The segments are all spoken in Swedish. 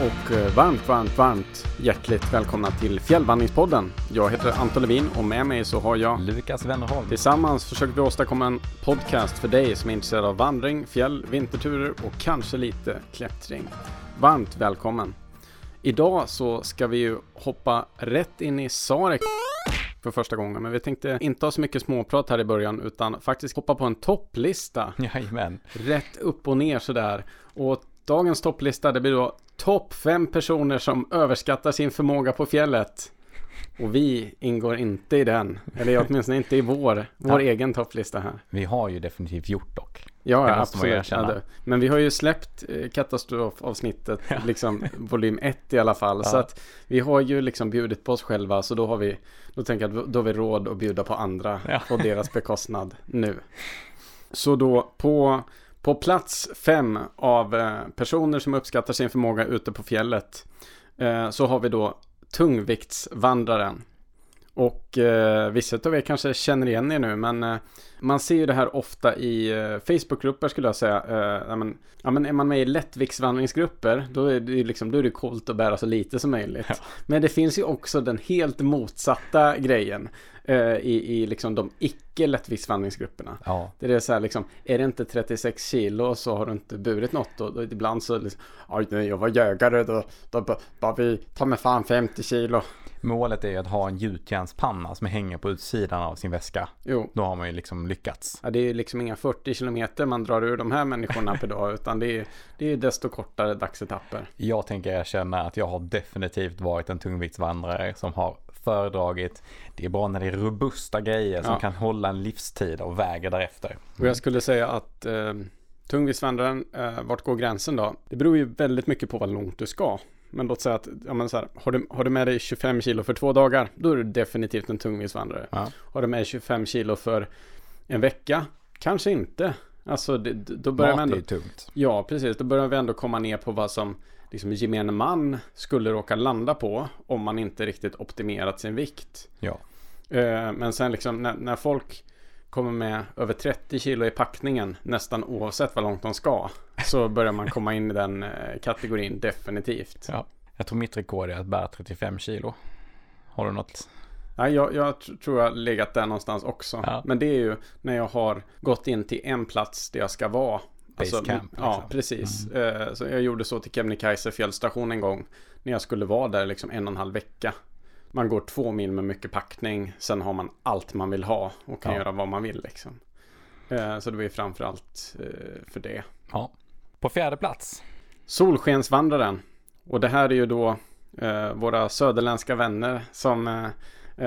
Och eh, varmt, varmt, varmt hjärtligt välkomna till Fjällvandringspodden. Jag heter Anton Levin och med mig så har jag Lukas Wennerholm. Tillsammans försöker vi åstadkomma en podcast för dig som är intresserad av vandring, fjäll, vinterturer och kanske lite klättring. Varmt välkommen! Idag så ska vi ju hoppa rätt in i Sarek för första gången, men vi tänkte inte ha så mycket småprat här i början utan faktiskt hoppa på en topplista. Jajamän. Rätt upp och ner sådär. Och dagens topplista det blir då topp fem personer som överskattar sin förmåga på fjället. Och vi ingår inte i den. Eller åtminstone inte i vår, vår Ja. egen topplista här. Vi har ju definitivt gjort dock. Ja, absolut. Ja. Men vi har ju släppt eh, katastrofavsnittet, Ja. liksom volym 1 i alla fall. Så att vi har ju liksom bjudit på oss själva, så då har vi, då tänker jag att då har vi råd att bjuda på andra på deras bekostnad nu. Så då på, på plats fem av eh, personer som uppskattar sin förmåga ute på fjället eh, så har vi då tungviktsvandraren. Och eh, vissa av er kanske känner igen er nu, men eh, man ser ju det här ofta i eh, Facebookgrupper skulle jag säga. Eh, ja, men, ja, men är man med i lättviktsvandringsgrupper, då är det ju liksom, då är det coolt att bära så lite som möjligt. Ja. Men det finns ju också den helt motsatta grejen eh, i, i liksom de icke lättviktsvandringsgrupperna. Ja, Det är så här liksom, är det inte 36 kilo så har du inte burit något och, och ibland så liksom, "Aj, när jag var jägare då, då ba- bara vi tar med fan 50 kilo. målet är att ha en gjutjärnspanna som hänger på utsidan av sin väska. Jo, Då har man ju liksom lyckats. ja, det är liksom inga 40 kilometer man drar ur de här människorna per dag utan det är, det är desto kortare dagsetapper. Jag tänker erkänna att jag har definitivt varit en tungviktsvandrare som har föredragit. Det är bra när det är robusta grejer som Ja. kan hålla en livstid och väger därefter. Och jag skulle säga att eh, tungviktsvandraren, eh, vart går gränsen då? Det beror ju väldigt mycket på vad långt du ska. Men låt säga att, ja men så här, har du, har du med dig 25 kilo för två dagar, då är du definitivt en tungviktsvandrare. Ja. Har du med dig 25 kilo för en vecka, kanske inte. Alltså, det, då börjar Mat är ändå, ju tungt. ja precis, då börjar vi ändå komma ner på vad som liksom gemene man skulle råka landa på om man inte riktigt optimerat sin vikt. Ja. Eh, Men sen liksom när, när folk kommer med över 30 kilo i packningen nästan oavsett vad långt de ska så börjar man komma in i den eh, kategorin definitivt. ja. Jag tror mitt rekord är att bära 35 kilo. Har du något? Ja, jag, jag tr- tror jag har legat där någonstans också. Ja. Men det är ju när jag har gått in till en plats där jag ska vara. Alltså, Base camp, Ja, liksom. precis. Eh, Så jag gjorde så till Kebnekaise fjällstation en gång. När jag skulle vara där liksom en och en halv vecka. Man går två mil med mycket packning. Sen har man allt man vill ha och kan Ja. göra vad man vill liksom. Eh, Så det var ju framförallt eh, för det. Ja. På fjärde plats. Solskensvandraren. Och det här är ju då våra söderländska vänner som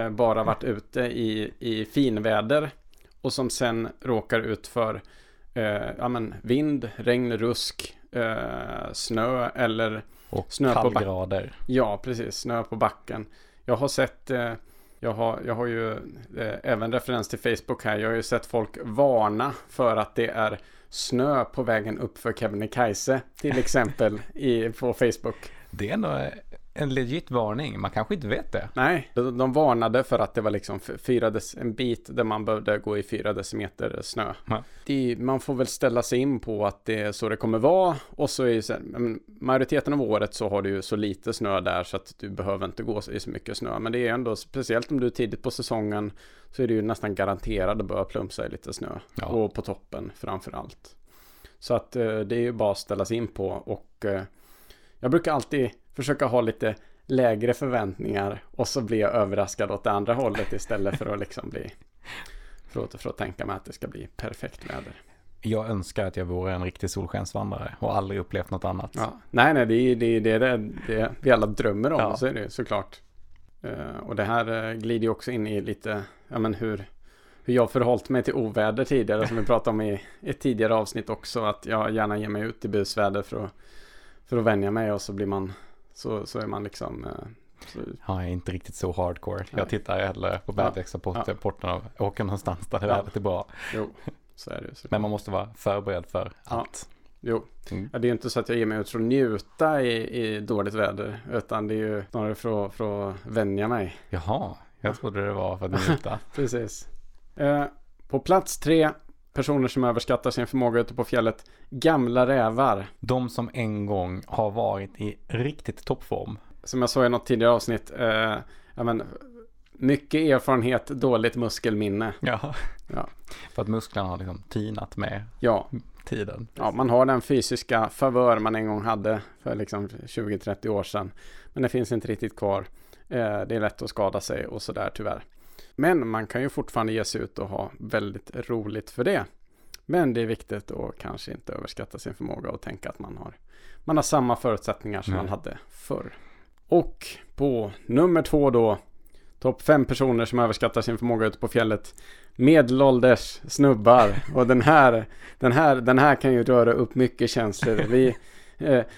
bara varit ute i, i finväder och som sen råkar ut för eh, ja, men vind, regn, rusk, eh, snö eller Och Snö på back- kallgrader. ja, precis, snö på backen. Jag har sett eh, jag har, jag har ju eh, även referens till Facebook här. Jag har ju sett folk varna för att det är snö på vägen upp för Kebnekaise till exempel i, på Facebook. Det är ändå en legit varning. Man kanske inte vet det. Nej, de, de varnade för att det var liksom fyra dec- en bit där man behövde gå i fyra decimeter snö. Ja. Det, man får väl ställa sig in på att det är så det kommer vara och så är ju sen, majoriteten av året så har du ju så lite snö där så att du behöver inte gå i så mycket snö. Men det är ändå, speciellt om du är tidigt på säsongen så är det ju nästan garanterat att börja plumsa i lite snö. Ja. Och på toppen framför allt. Så att eh, det är ju bara att ställa sig in på och eh, jag brukar alltid försöka ha lite lägre förväntningar och så blir jag överraskad åt det andra hållet istället för att liksom bli för att, för att tänka mig att det ska bli perfekt väder. Jag önskar att jag vore en riktig solskensvandrare och aldrig upplevt något annat. Ja. Nej, nej, det är det, är det, det, vi alla drömmer om, Ja. så är det såklart. Eh, och det här eh, glider ju också in i lite, ja men hur, hur jag förhållit mig till oväder tidigare, som vi pratade om i ett tidigare avsnitt också, att jag gärna ger mig ut i busväder för att, för att vänja mig och så blir man, så, så är man liksom, eh, så, Ja, jag är inte riktigt så hardcore. Nej. Jag tittar hellre på Ja. väderleksrapporten och åker någonstans där Ja. vädret är bra. jo, så är det. Men man måste vara förberedd för Ja. allt. Jo, Mm. ja, det är ju inte så att jag ger mig ut för att njuta i, i dåligt väder, utan det är ju snarare för, att- för att vänja mig. Jaha, jag trodde det var för att njuta. Precis. Eh, på plats tre personer som överskattar sin förmåga ute på fjället. Gamla rävar. De som en gång har varit i riktigt toppform. Som jag sa i något tidigare avsnitt. Eh, ja, men, mycket erfarenhet, dåligt muskelminne. Ja. Ja. För att musklerna har liksom tinat med Ja, tiden. ja, man har den fysiska favör man en gång hade för liksom 20-30 år sedan. Men det finns inte riktigt kvar. Eh, det är lätt att skada sig och sådär tyvärr. Men man kan ju fortfarande ge sig ut och ha väldigt roligt för det. Men det är viktigt att kanske inte överskatta sin förmåga och tänka att man har, man har samma förutsättningar som Nej. man hade förr. Och på nummer två då, topp fem personer som överskattar sin förmåga ute på fjället. Medelålders snubbar. Och den här, den här, den här kan ju röra upp mycket känslor. Vi,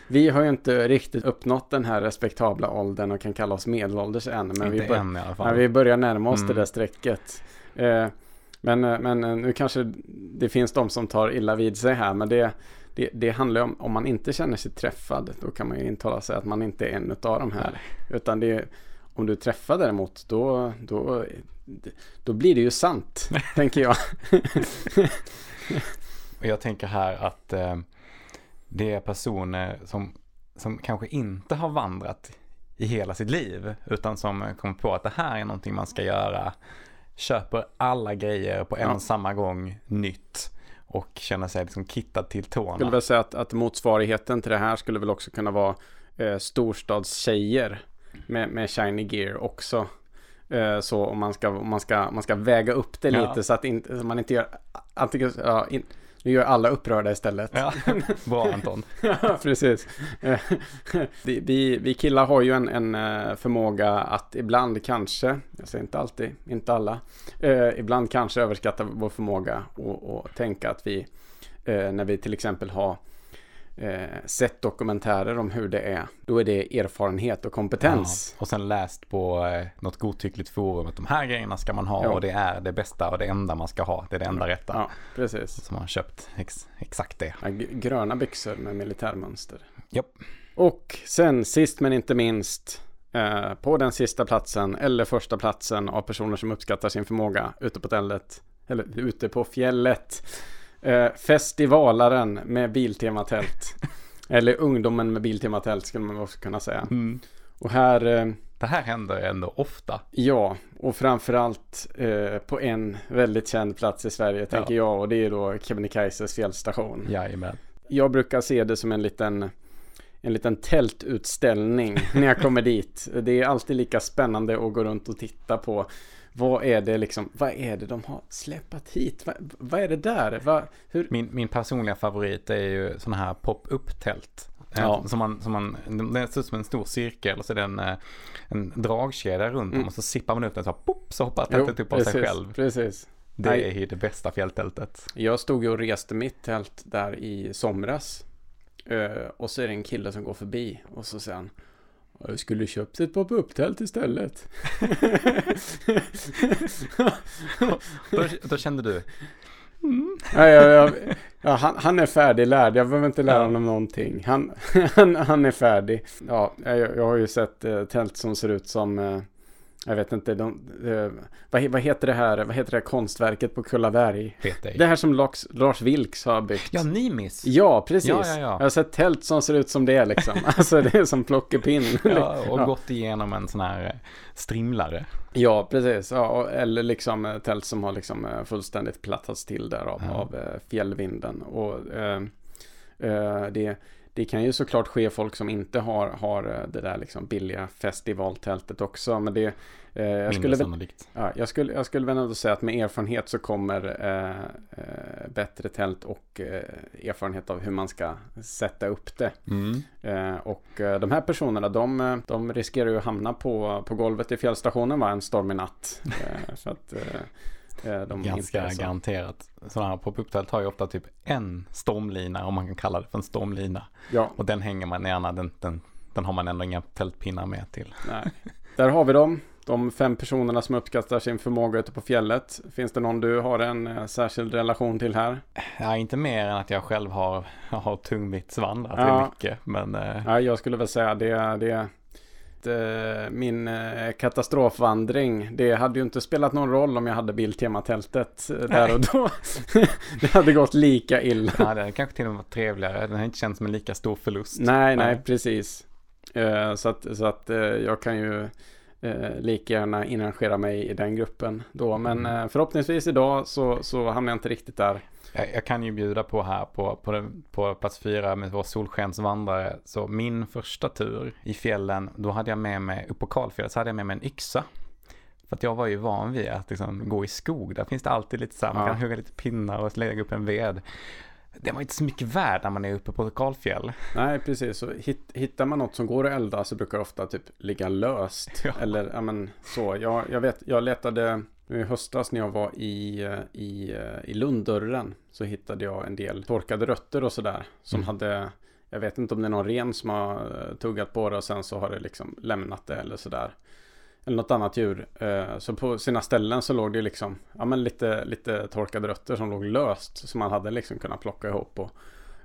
vi har ju inte riktigt uppnått den här respektabla åldern och kan kalla oss medelålders än. Men vi, bör, än. Nej, vi börjar närma oss Mm. det där strecket. Eh, men, eh, men eh, nu kanske det finns de som tar illa vid sig här. Men det, det, det handlar om, om man inte känner sig träffad. Då kan man ju intala sig att man inte är en av de här. Utan det är, om du träffar däremot, då, då, då blir det ju sant, tänker jag. Jag tänker här att eh, det är personer som, som kanske inte har vandrat i hela sitt liv. Utan som kommer på att det här är någonting man ska göra. Köper alla grejer på en Ja. och samma gång nytt. Och känner sig liksom kittad till Jag skulle tårna. väl säga att, att motsvarigheten till det här skulle väl också kunna vara eh, storstadstjejer med, med shiny gear också. Eh, så om man ska, om man ska, man ska väga upp det Ja. lite så att så man inte gör antingen, ja, in, nu gör alla upprörda istället. Ja, bra Anton. Ja, precis. Vi, vi, vi killar har ju en, en eh, förmåga att ibland kanske, jag säger inte alltid, inte alla, eh, ibland kanske överskatta vår förmåga och, och tänka att vi, eh, när vi till exempel har eh, sett dokumentärer om hur det är, då är det erfarenhet och kompetens. Ja, och sen läst på eh, något godtyckligt forum att de här grejerna ska man ha Ja. och det är det bästa och det enda man ska ha. Det är det enda rätta. Ja, precis. Så man har köpt ex, exakt det. Gröna byxor med militärmönster. Japp. Och sen sist men inte minst eh, på den sista platsen eller första platsen av personer som uppskattar sin förmåga ute på tället eller ute på fjället. Eh, festivalaren med Biltema-tält. eller ungdomen med Biltema-tält skulle man också kunna säga. Och här, eh, Det här händer ändå ofta. ja, och framförallt eh, på en väldigt känd plats i Sverige tänker jag och det är då Kebnekaises fjällstation. Jajamän. Jag brukar se det som en liten en liten tältutställning när jag kommer dit. Det är alltid lika spännande att gå runt och titta på vad är det liksom, vad är det de har släpat hit? Vad, vad är det där? Vad? Min, min personliga favorit är ju sådana här pop-up-tält. Eh, Ja. Som man, som man, den ser ut som en stor cirkel och så är det en, eh, en dragkedja runt om Mm. och så sippar man ut den så här, pop, så hoppar tältet upp av sig själv. precis. Det Nej. är ju det bästa fjälltältet. Jag stod ju och reste mitt tält där i somras. Eh, och så är det en kille som går förbi och så säger han jag skulle köpt ett pop-up-tält istället. Då, då kände du, Ja, ja, ja, ja, han, han är färdiglärd. Jag behöver inte lära Ja. honom någonting. Han, han, han är färdig. Ja, jag, jag har ju sett eh, tält som ser ut som eh, jag vet inte, de, eh, vad, vad heter det här, vad heter det här konstverket på Kullaberg? Det här som Lars, Lars Vilks har byggt. Ja, Nimis. Ja, precis. Ja, ja, ja. Jag har sett tält som ser ut som det liksom. Alltså det är som plockepinn. Ja, och Ja. gått igenom en sån här eh, strimlare. Ja, precis. Ja, och, eller liksom eh, tält som har liksom eh, fullständigt plattats till där av, Ja. av fjällvinden. Och eh, eh, det, det kan ju såklart ske folk som inte har, har eh, det där liksom billiga festivaltältet också. Men det, eh, jag, skulle sannolikt. ja, jag, skulle, jag skulle väl ändå säga att med erfarenhet så kommer eh, eh, bättre tält och eh, erfarenhet av hur man ska sätta upp det. Mm. Eh, och eh, de här personerna de, de riskerar ju att hamna på, på golvet i fjällstationen va, en stormig natt. För att de inte Ganska garanterat. Sådana här pop-up-tält har ju ofta typ en stormlina, om man kan kalla det för en stormlina. Ja, Och den hänger man gärna, den, den, den har man ändå inga tältpinnar med till. nej. Där har vi dem. De fem personerna som uppskattar sin förmåga ute på fjället. Finns det någon du har en eh, särskild relation till här? Ja, inte mer än att jag själv har, har tungviktsvandrat Ja. ja. mycket. Men eh, Ja, jag skulle väl säga det, det eh, min eh, katastrofvandring. Det hade ju inte spelat någon roll om jag hade Biltema-tältet eh, där och då. det hade gått lika illa. Ja, det hade kanske till och med varit trevligare. Den har inte känts som en lika stor förlust. Nej, nej, precis. Eh, så att, så att jag kan ju lika gärna inrangera mig i den gruppen då. Men Mm. förhoppningsvis idag så, så hamnar jag inte riktigt där. Jag, jag kan ju bjuda på här på, på, den, på plats fyra med vår solskensvandrare. Så min första tur i fjällen, då hade jag med mig, upp på Kalfjället, så hade jag med mig en yxa. För att jag var ju van vid att liksom gå i skog. Där finns det alltid lite så här, man Ja. kan hugga lite pinnar och lägga upp en ved. Det var inte så mycket värd när man är uppe på Kalfjäll. Nej, precis. Så hit, hittar man något som går att elda så brukar det ofta typ ligga löst. Ja. Eller, ja men så. Jag, jag vet, jag letade nu i höstas när jag var i, eh, i, eh, i Lunddörren. Så hittade jag en del torkade rötter och sådär. Som Mm. hade, jag vet inte om det är någon ren som har eh, tuggat på det och sen så har det liksom lämnat det eller sådär. Eller något annat djur. Så på sina ställen så låg det liksom, ja men lite, lite torkade rötter som låg löst. Som man hade liksom kunnat plocka ihop och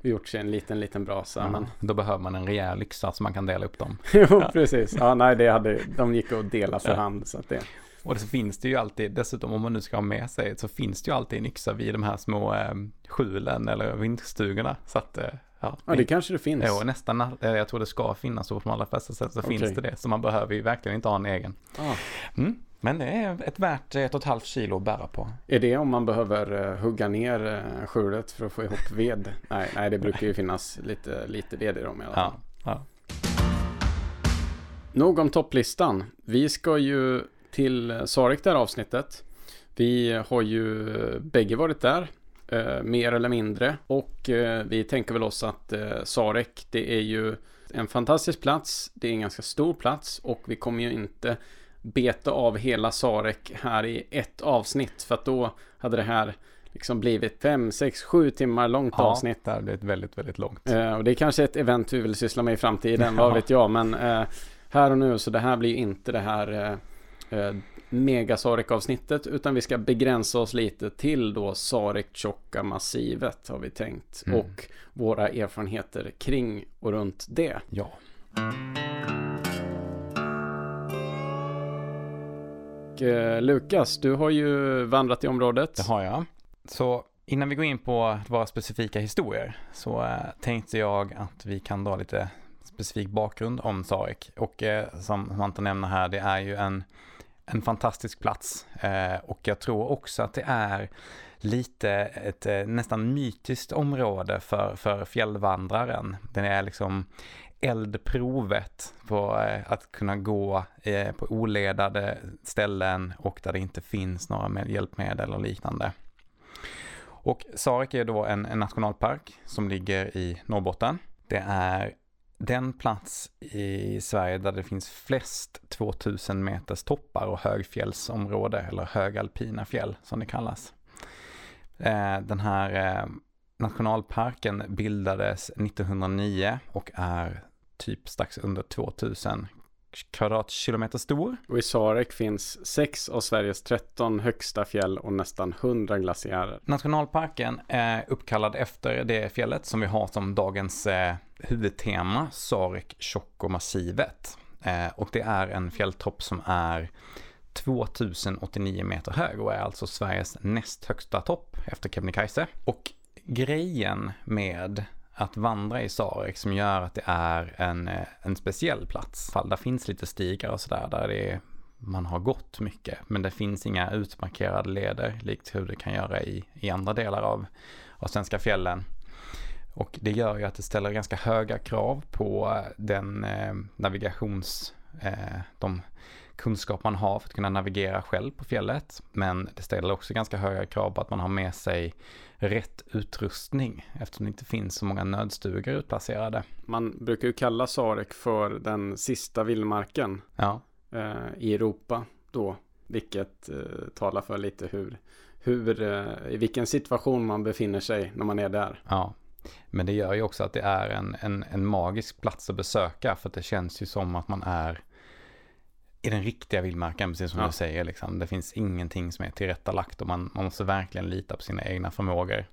gjort sig en liten, liten brasa. Men Då behöver man en rejäl yxa så man kan dela upp dem. Jo, precis. Ja, nej, det hade, de gick att dela för hand. Så att det, Och så finns det ju alltid, dessutom om man nu ska ha med sig, så finns det ju alltid en yxa vid de här små eh, skjulen eller vindstugorna. Så att, eh, ja. ja, det kanske det finns. Jo, nästan, eh, jag tror det ska finnas så på de allra flesta sätt så Okej. finns det det. Så man behöver ju verkligen inte ha en egen. Ja. Mm. Men det är ett värt ett och ett halvt kilo att bära på. Är det om man behöver eh, hugga ner skjulet för att få ihop ved? Nej, nej, det brukar ju finnas lite, lite ved i dem i alla fall. Ja, ja. Nog om topplistan. Vi ska ju till Sarek det här avsnittet. Vi har ju bägge varit där. eh, mer eller mindre. Och eh, vi tänker väl oss att eh, Sarek, det är ju en fantastisk plats. Det är en ganska stor plats och vi kommer ju inte beta av hela Sarek här i ett avsnitt. För att då hade det här liksom blivit fem, sex, sju timmar långt ja avsnitt. det har blivit väldigt, väldigt långt. Eh, och det är kanske ett event vi vill syssla med i framtiden, vad Ja. vet jag. Men eh, här och nu, så det här blir inte det här eh, eh, mega avsnittet utan vi ska begränsa oss lite till då Sarek tjocka massivet har vi tänkt. Mm. Och våra erfarenheter kring och runt det. Ja. Och, eh, Lukas, du har ju vandrat i området. Det har jag. Så innan vi går in på våra specifika historier så eh, tänkte jag att vi kan dra lite specifik bakgrund om Sarek. Och eh, som Svante nämner här, det är ju en, en fantastisk plats. Eh, och jag tror också att det är lite ett eh, nästan mytiskt område för, för fjällvandraren. Den är liksom eldprovet på eh, att kunna gå på oledade ställen och där det inte finns några hjälpmedel och liknande. Och Sarek är då en, en nationalpark som ligger i Norrbotten. Det är den plats i Sverige där det finns flest 2000 meters toppar och högfjällsområde eller högalpina fjäll som det kallas. Eh, Den här eh, nationalparken bildades 1909 och är typ strax under 2000 kvadratkilometer stor. Och i Sarek finns sex av Sveriges 13 högsta fjäll och nästan 100 glaciärer. Nationalparken är uppkallad efter det fjället som vi har som dagens eh, huvudtema, Sarek Tjockomassivet. Eh, och det är en fjälltopp som är 2089 meter hög och är alltså Sveriges näst högsta topp efter Kebnekaise. Och grejen med att vandra i Sarek som gör att det är en, eh, en speciell plats. Fall Där finns lite stigar och sådär där det är, man har gått mycket. Men det finns inga utmarkerade leder likt hur det kan göra i, i andra delar av, av svenska fjällen. Och det gör ju att det ställer ganska höga krav på eh, den eh, navigations, eh, de kunskap man har för att kunna navigera själv på fjället. Men det ställer också ganska höga krav på att man har med sig rätt utrustning eftersom det inte finns så många nödstugor utplacerade. Man brukar ju kalla Sarek för den sista vildmarken Ja, i Europa då. Vilket eh, talar för lite hur, hur eh, i vilken situation man befinner sig när man är där. ja. Men det gör ju också att det är en, en, en magisk plats att besöka för att det känns ju som att man är i den riktiga vildmarken, precis som Ja. du säger. Liksom. Det finns ingenting som är tillrättalagt och man, man måste verkligen lita på sina egna förmågor.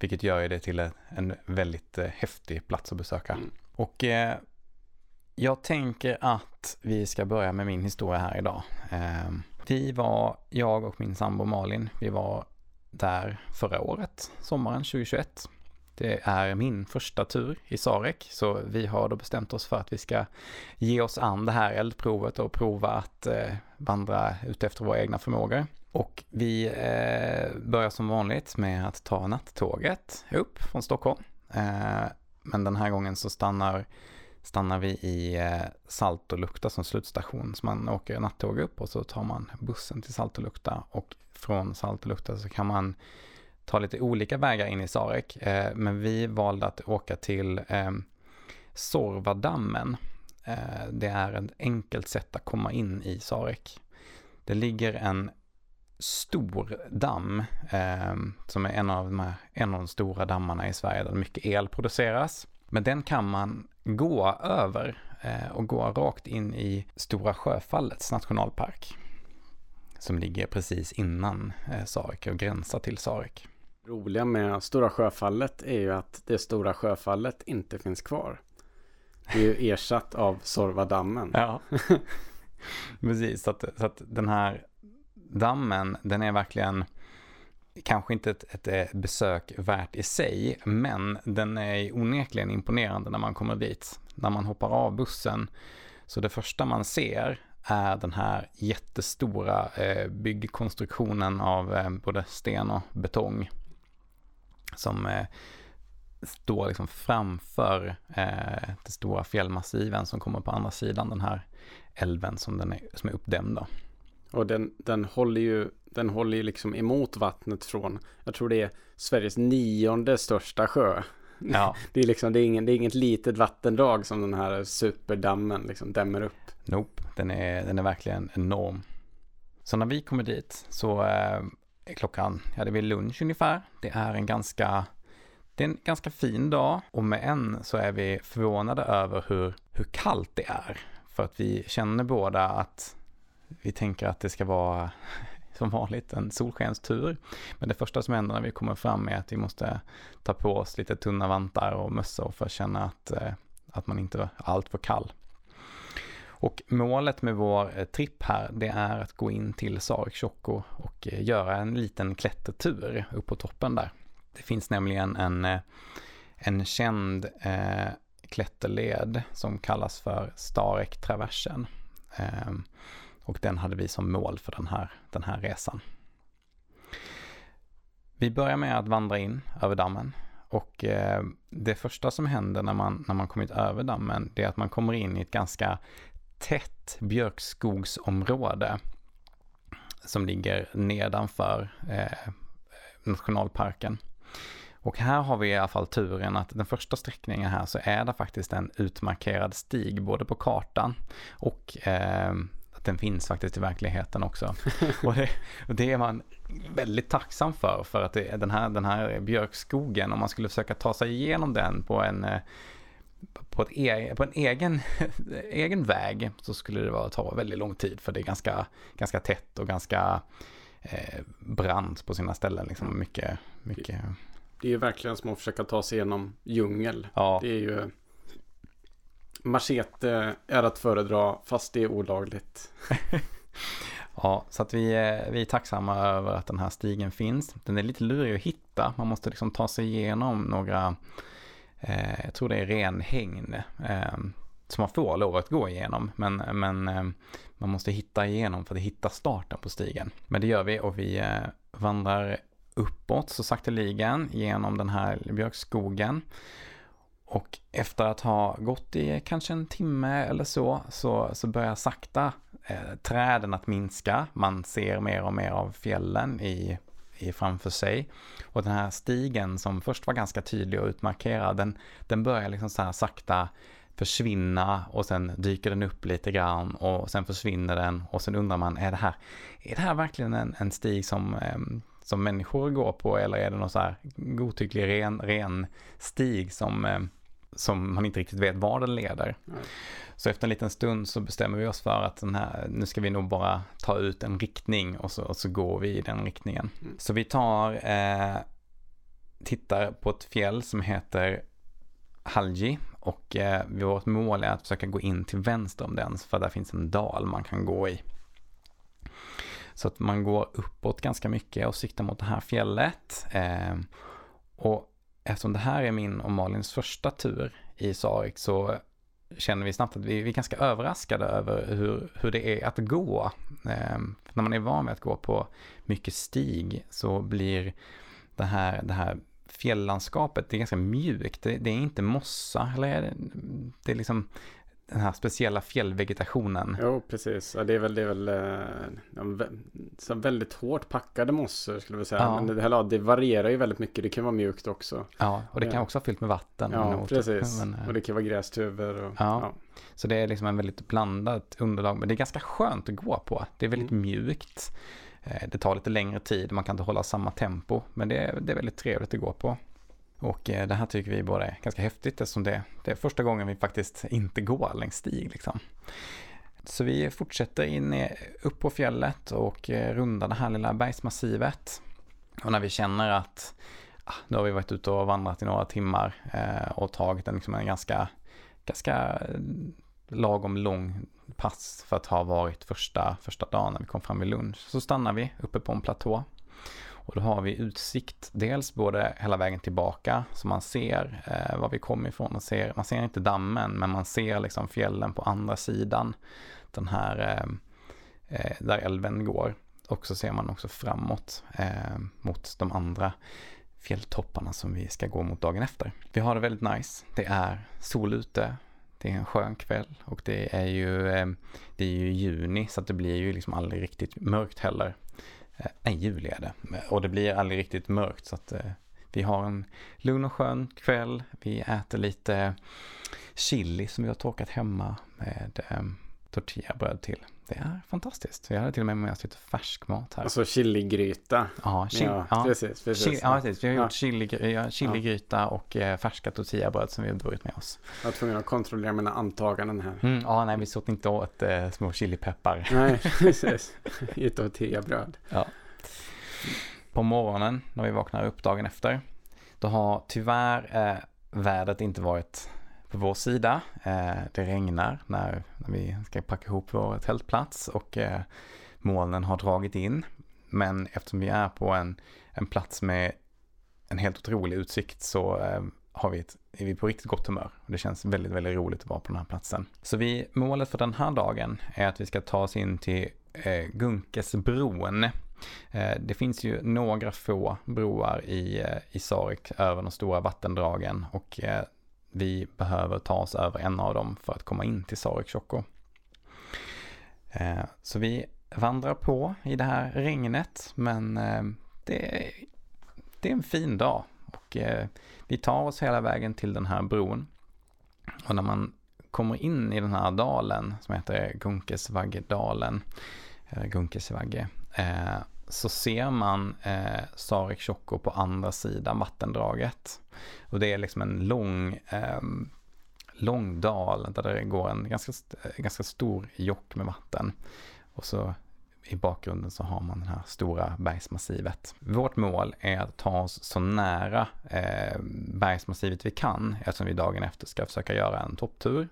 Vilket gör ju det till en, väldigt eh, häftig plats att besöka. Mm. Och eh, Jag tänker att vi ska börja med min historia här idag. Eh, vi var, jag och min sambo Malin, vi var där förra året, sommaren 2021. Det är min första tur i Sarek, så vi har då bestämt oss för att vi ska ge oss an det här eldprovet och prova att eh, vandra ut efter våra egna förmågor. Och vi eh, börjar som vanligt med att ta nattåget upp från Stockholm. Eh, men den här gången så stannar, stannar vi i eh, Saltolukta som slutstation. Så man åker nattåg upp och så tar man bussen till Saltolukta och från Saltolukta så kan man ta lite olika vägar in i Sarek. Eh, men vi valde att åka till eh, Sorvadammen. Eh, det är ett enkelt sätt att komma in i Sarek. Det ligger en stor damm eh, som är en av, de här, en av de stora dammarna i Sverige där mycket el produceras. Men den kan man gå över eh, och gå rakt in i Stora Sjöfallets nationalpark. Som ligger precis innan eh, Sarek och gränsar till Sarek. Roliga med Stora Sjöfallet är ju att det Stora Sjöfallet inte finns kvar. Det är ju ersatt av Sorvadammen. Ja, precis. Så att, så att den här dammen, den är verkligen kanske inte ett, ett, besök värt i sig, men den är onekligen imponerande när man kommer dit. När man hoppar av bussen, så det första man ser är den här jättestora eh, byggkonstruktionen av eh, både sten och betong som eh, står liksom framför eh, det stora fjällmassiven som kommer på andra sidan den här älven som, den är, som är uppdämd. Då. Och den, den håller ju den håller ju liksom emot vattnet från, jag tror det är Sveriges nionde största sjö. Ja. Det, är liksom, det, är ingen, det är inget litet vattendrag som den här superdammen liksom dämmer upp. Nope, den är, den är verkligen enorm. Så när vi kommer dit så eh, klockan, ja det är vid lunch ungefär. Det är en ganska, det är en ganska fin dag och med en så är vi förvånade över hur, hur kallt det är. För att vi känner båda att vi tänker att det ska vara som vanligt en solskenstur. Men det första som händer när vi kommer fram är att vi måste ta på oss lite tunna vantar och mössor för att känna att, eh, att man inte är alltför kall. Och målet med vår eh, tripp här, det är att gå in till Sarek Tjocko och eh, göra en liten klättertur upp på toppen där. Det finns nämligen en, eh, en känd eh, klätterled som kallas för Starek-traversen. Eh, och den hade vi som mål för den här, den här resan. Vi börjar med att vandra in över dammen. Och eh, det första som händer när man, när man kommit över dammen, det är att man kommer in i ett ganska tätt björkskogsområde som ligger nedanför eh, nationalparken. Och här har vi i alla fall turen att den första sträckningen här så är det faktiskt en utmarkerad stig både på kartan och eh, den finns faktiskt i verkligheten också. och, det, och det är man väldigt tacksam för, för att det, den, här, den här björkskogen, om man skulle försöka ta sig igenom den på en eh, på, ett e på en egen, egen väg så skulle det vara, ta väldigt lång tid för det är ganska, ganska tätt och ganska eh, brant på sina ställen. Liksom mycket, mycket... Det är ju verkligen som att försöka ta sig igenom djungel. Ja. Det är ju Machete är att föredra fast det är olagligt. ja, så att vi är, vi är tacksamma över att den här stigen finns. Den är lite lurig att hitta. Man måste liksom ta sig igenom några, eh, jag tror det är renhägn. Eh, som man får lov att gå igenom. Men, men eh, man måste hitta igenom för att hitta starten på stigen. Men det gör vi och vi eh, vandrar uppåt så sakteligen genom den här björkskogen. Och efter att ha gått i kanske en timme eller så, så, så börjar sakta eh, träden att minska. Man ser mer och mer av fjällen i framför sig. Och den här stigen som först var ganska tydlig och utmarkerad, den, den börjar liksom så här sakta försvinna och sen dyker den upp lite grann och sen försvinner den och sen undrar man, är det här, är det här verkligen en, en stig som, som människor går på eller är det någon så här godtycklig ren, ren stig som, eh, som man inte riktigt vet var den leder. Mm. Så efter en liten stund så bestämmer vi oss för att den här, nu ska vi nog bara ta ut en riktning och så, och så går vi i den riktningen. Mm. Så vi tar, eh, tittar på ett fjäll som heter Halji och eh, vårt mål är att försöka gå in till vänster om den för där finns en dal man kan gå i. Så att man går uppåt ganska mycket och siktar mot det här fjället. Eh, och eftersom det här är min och Malins första tur i Sarek så känner vi snabbt att vi, vi är ganska överraskade över hur, hur det är att gå. Eh, när man är van vid att gå på mycket stig så blir det här, det här fjälllandskapet, det är ganska mjukt. Det, det är inte mossa, eller är det, det är liksom den här speciella fjällvegetationen. Jo, precis. Ja, det är väl, det är väl eh, så väldigt hårt packade mossor skulle vi säga. Ja. Men det, här, det varierar ju väldigt mycket. Det kan vara mjukt också. Ja, och det kan också vara fyllt med vatten. Ja, precis. Men, och det kan vara grästuvor. Och, ja. ja. Så det är liksom en väldigt blandat underlag. Men det är ganska skönt att gå på. Det är väldigt mm. mjukt. Eh, det tar lite längre tid. Man kan inte hålla samma tempo. Men det är, det är väldigt trevligt att gå på. Och eh, det här tycker vi båda är ganska häftigt eftersom det, det är första gången vi faktiskt inte går längs stig. Liksom. Så vi fortsätter in upp på fjället och eh, rundar det här lilla bergsmassivet. Och när vi känner att ah, nu har vi varit ute och vandrat i några timmar eh, och tagit en, liksom en ganska, ganska lagom lång pass för att ha varit första, första dagen när vi kom fram vid lunch. Så stannar vi uppe på en platå och då har vi utsikt dels både hela vägen tillbaka så man ser eh, var vi kommer ifrån. Man ser, man ser inte dammen men man ser liksom fjällen på andra sidan. Den här eh, eh, där älven går. Och så ser man också framåt eh, mot de andra fjälltopparna som vi ska gå mot dagen efter. Vi har det väldigt nice. Det är sol ute. Det är en skön kväll och det är ju, eh, det är ju juni så att det blir ju liksom aldrig riktigt mörkt heller. Eh, en nej, juli är det. Och det blir aldrig riktigt mörkt så att eh, vi har en lugn och skön kväll. Vi äter lite chili som vi har torkat hemma med eh, tortillabröd till. Det är fantastiskt. Jag hade till och med med oss lite färskmat här. Alltså chiligryta. Ja, chili, ja, ja, precis. precis. Chili, ja, precis. Vi har gjort chili, chiligryta ja. och eh, färska tortillabröd som vi har burit med oss. Jag var tvungen att kontrollera mina antaganden här. Mm, ja, nej, vi såg inte åt eh, små chilipeppar. Nej, precis. I tortillabröd. Ja. På morgonen när vi vaknar upp dagen efter, då har tyvärr eh, vädret inte varit på vår sida. Eh, det regnar när, när vi ska packa ihop vår tältplats och eh, molnen har dragit in. Men eftersom vi är på en, en plats med en helt otrolig utsikt så eh, har vi ett, är vi på riktigt gott humör. Det känns väldigt, väldigt roligt att vara på den här platsen. Så vi, målet för den här dagen är att vi ska ta oss in till eh, Gunkesbron. Eh, det finns ju några få broar i, i Sarek över de stora vattendragen och vi behöver ta oss över en av dem för att komma in till Sarek eh, Så vi vandrar på i det här regnet men eh, det är, det är en fin dag och eh, vi tar oss hela vägen till den här bron. Och när man kommer in i den här dalen som heter Gunkesvaggedalen, eller Gunkesvagge, så ser man eh, Sarek Tjocko på andra sidan vattendraget. Och det är liksom en lång, eh, lång dal där det går en ganska, eh, ganska stor jock med vatten. Och så i bakgrunden så har man det här stora bergsmassivet. Vårt mål är att ta oss så nära eh, bergsmassivet vi kan eftersom vi dagen efter ska försöka göra en topptur.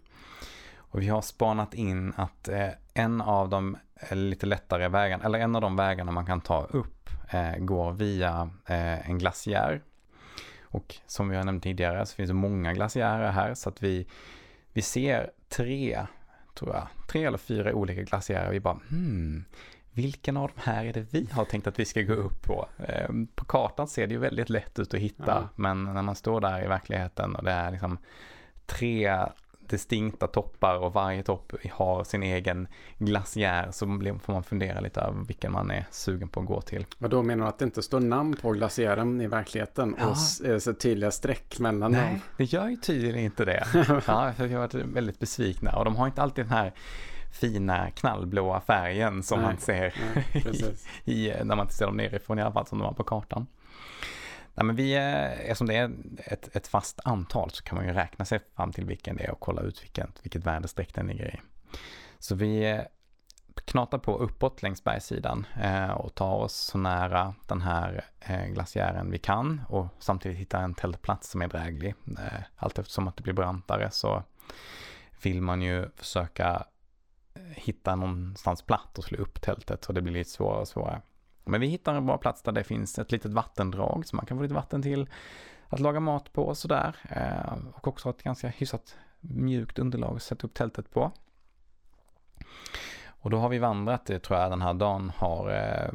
Och vi har spanat in att eh, en av de eh, lite lättare vägarna, eller en av de vägarna man kan ta upp, eh, går via eh, en glaciär. Och som vi har nämnt tidigare så finns det många glaciärer här så att vi, vi ser tre, tror jag, tre eller fyra olika glaciärer. Vi bara, hmm, vilken av de här är det vi har tänkt att vi ska gå upp på? På kartan ser det ju väldigt lätt ut att hitta, ja. men när man står där i verkligheten och det är liksom tre distinkta toppar och varje topp har sin egen glaciär så får man fundera lite över vilken man är sugen på att gå till. Och då menar du att det inte står namn på glaciären i verkligheten ja. och eh, så tydliga streck mellan Nej, dem? det gör ju tydligen inte det. ja, för vi har varit väldigt besvikna och de har inte alltid den här fina knallblåa färgen som nej, man ser nej, i, i, när man ser dem nerifrån i alla fall som de var på kartan. Nej, men vi, eftersom det är ett, ett fast antal så kan man ju räkna sig fram till vilken det är och kolla ut vilket, vilket väderstreck den ligger i. Så vi knatar på uppåt längs bergssidan eh, och tar oss så nära den här eh, glaciären vi kan och samtidigt hittar en tältplats som är dräglig. Eh, allt eftersom att det blir brantare så vill man ju försöka hitta någonstans platt och slå upp tältet och det blir lite svårare och svårare. Men vi hittar en bra plats där det finns ett litet vattendrag så man kan få lite vatten till att laga mat på och sådär. Eh, och också ett ganska hyfsat mjukt underlag att sätta upp tältet på. Och då har vi vandrat, det tror jag den här dagen har, eh,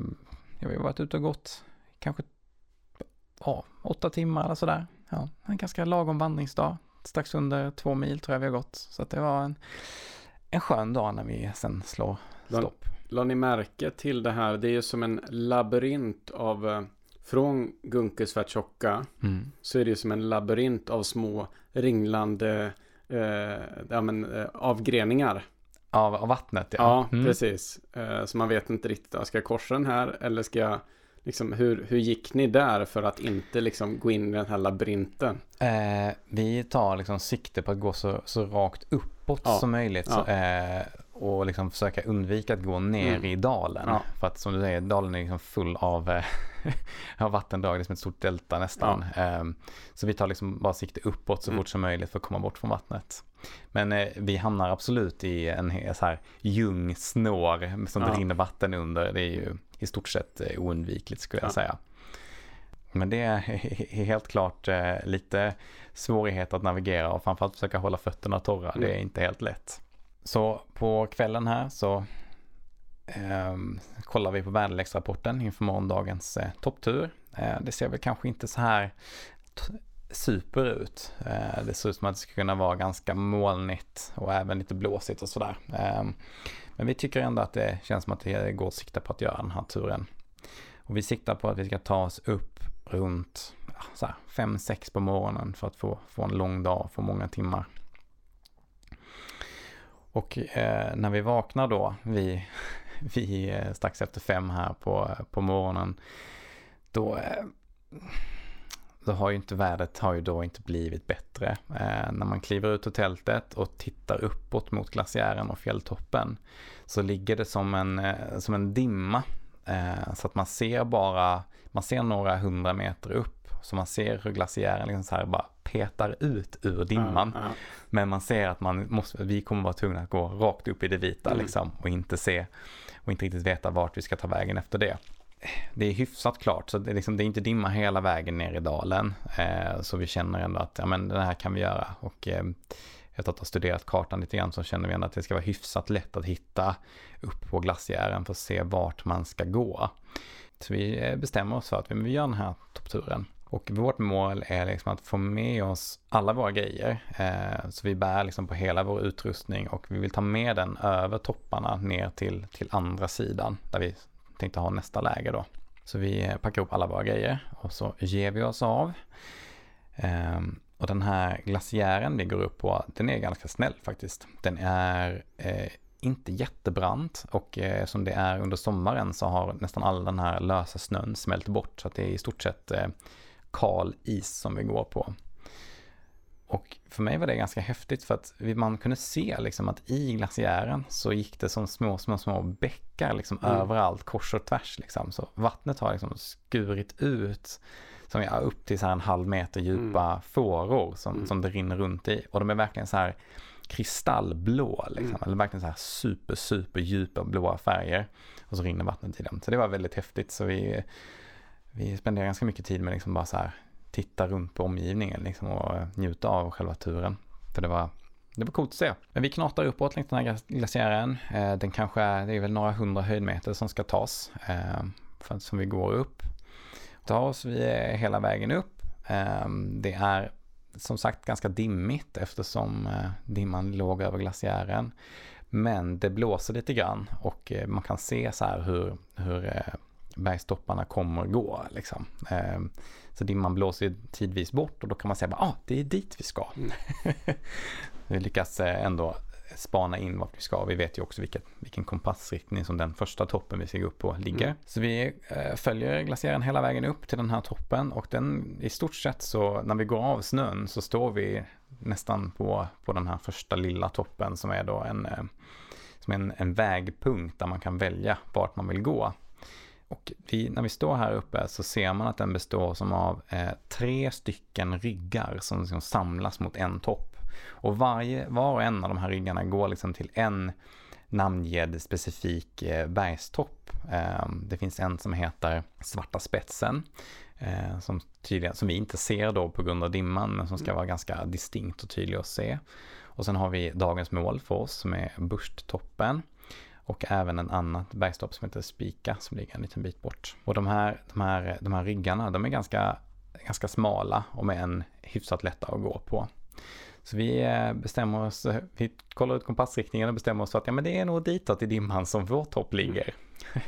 vi har varit ute och gått kanske ja, åtta timmar eller sådär. Ja, en ganska lagom vandringsdag. Strax under två mil tror jag vi har gått. Så det var en, en skön dag när vi sen slår stopp. La ni märke till det här? Det är ju som en labyrint av eh, från Gunkesvärtjocka mm. så är det ju som en labyrint av små ringlande eh, ja, men, eh, avgreningar. Av, av vattnet ja. Ja, mm. precis. Eh, så man vet inte riktigt, ska jag korsa den här eller ska jag Liksom, hur, hur gick ni där för att inte liksom gå in i den här labyrinten? Eh, vi tar liksom sikte på att gå så, så rakt uppåt ja. som möjligt. Ja. Eh, och liksom försöka undvika att gå ner mm. i dalen. Ja. För att som du säger, dalen är liksom full av, eh, av vattendrag, det är som ett stort delta nästan. Ja. Um, så vi tar liksom bara sikte uppåt så mm. fort som möjligt för att komma bort från vattnet. Men eh, vi hamnar absolut i en så här ljungsnår som ja. det rinner vatten under. Det är ju i stort sett eh, oundvikligt skulle jag säga. Men det är helt klart eh, lite svårighet att navigera och framförallt försöka hålla fötterna torra. Mm. Det är inte helt lätt. Så på kvällen här så eh, kollar vi på väderleksrapporten inför morgondagens eh, topptur. Eh, det ser väl kanske inte så här super ut. Eh, det ser ut som att det ska kunna vara ganska molnigt och även lite blåsigt och sådär. Ehm, men vi tycker ändå att det känns som att det går att sikta på att göra den här turen. Och vi siktar på att vi ska ta oss upp runt 5-6 på morgonen för att få, få en lång dag, få många timmar. Och eh, när vi vaknar då, vi, vi eh, strax efter fem här på, på morgonen, då, eh, då har ju inte vädret har ju då inte blivit bättre. Eh, när man kliver ut ur tältet och tittar uppåt mot glaciären och fjälltoppen så ligger det som en, eh, som en dimma. Eh, så att man ser bara, man ser några hundra meter upp så man ser hur glaciären liksom så här bara petar ut ur dimman. Ja. Men man ser att man måste, vi kommer vara tvungna att gå rakt upp i det vita mm. liksom och inte se och inte riktigt veta vart vi ska ta vägen efter det. Det är hyfsat klart, så det är, liksom, det är inte dimma hela vägen ner i dalen. Eh, så vi känner ändå att ja, men det här kan vi göra. Och eh, efter att ha studerat kartan lite grann så känner vi ändå att det ska vara hyfsat lätt att hitta upp på glaciären för att se vart man ska gå. Så vi eh, bestämmer oss för att vi göra den här toppturen. Och vårt mål är liksom att få med oss alla våra grejer. Eh, så vi bär liksom på hela vår utrustning och vi vill ta med den över topparna ner till, till andra sidan där vi tänkte ha nästa läger då. Så vi eh, packar upp alla våra grejer och så ger vi oss av. Eh, och den här glaciären vi går upp på, den är ganska snäll faktiskt. Den är eh, inte jättebrant och eh, som det är under sommaren så har nästan all den här lösa snön smält bort så att det är i stort sett eh, kal is som vi går på. Och för mig var det ganska häftigt för att man kunde se liksom att i glaciären så gick det som små, små, små bäckar liksom mm. överallt kors och tvärs liksom. Så vattnet har liksom skurit ut som är upp till så här en halv meter djupa mm. fåror som, mm. som det rinner runt i. Och de är verkligen så här kristallblå, liksom. Mm. eller verkligen så här super, super djupa blåa färger. Och så rinner vattnet i dem. Så det var väldigt häftigt. Så vi vi spenderar ganska mycket tid med liksom bara så här titta runt på omgivningen liksom och eh, njuta av själva turen. För det var, det var coolt att se. Men vi knatar uppåt längs den här glaciären. Eh, den kanske, det är väl några hundra höjdmeter som ska tas. Eh, för att, som vi går upp. Ta oss vi hela vägen upp. Det är som sagt ganska dimmigt eftersom dimman låg över glaciären. Men det blåser lite grann och man kan se så här hur, hur bergstopparna kommer gå. Liksom. Eh, så dimman blåser tidvis bort och då kan man säga att ah, det är dit vi ska. Mm. vi lyckas eh, ändå spana in vart vi ska. Vi vet ju också vilket, vilken kompassriktning som den första toppen vi ska gå upp på ligger. Mm. Så vi eh, följer glaciären hela vägen upp till den här toppen och den i stort sett så när vi går av snön så står vi nästan på, på den här första lilla toppen som är då en som en, en vägpunkt där man kan välja vart man vill gå. Och vi, när vi står här uppe så ser man att den består som av eh, tre stycken ryggar som liksom samlas mot en topp. Och varje, var och en av de här ryggarna går liksom till en namngedd specifik eh, bergstopp. Eh, det finns en som heter Svarta spetsen. Eh, som, tydligen, som vi inte ser då på grund av dimman men som ska mm. vara ganska distinkt och tydlig att se. Och sen har vi dagens mål för oss som är Bursttoppen. Och även en annat bergstopp som heter Spika som ligger en liten bit bort. Och de här, de här, de här ryggarna de är ganska, ganska smala och med en hyfsat lätta att gå på. Så vi eh, bestämmer oss, vi kollar ut kompassriktningen och bestämmer oss för att ja, men det är nog ditåt i dimman som vårt topp ligger.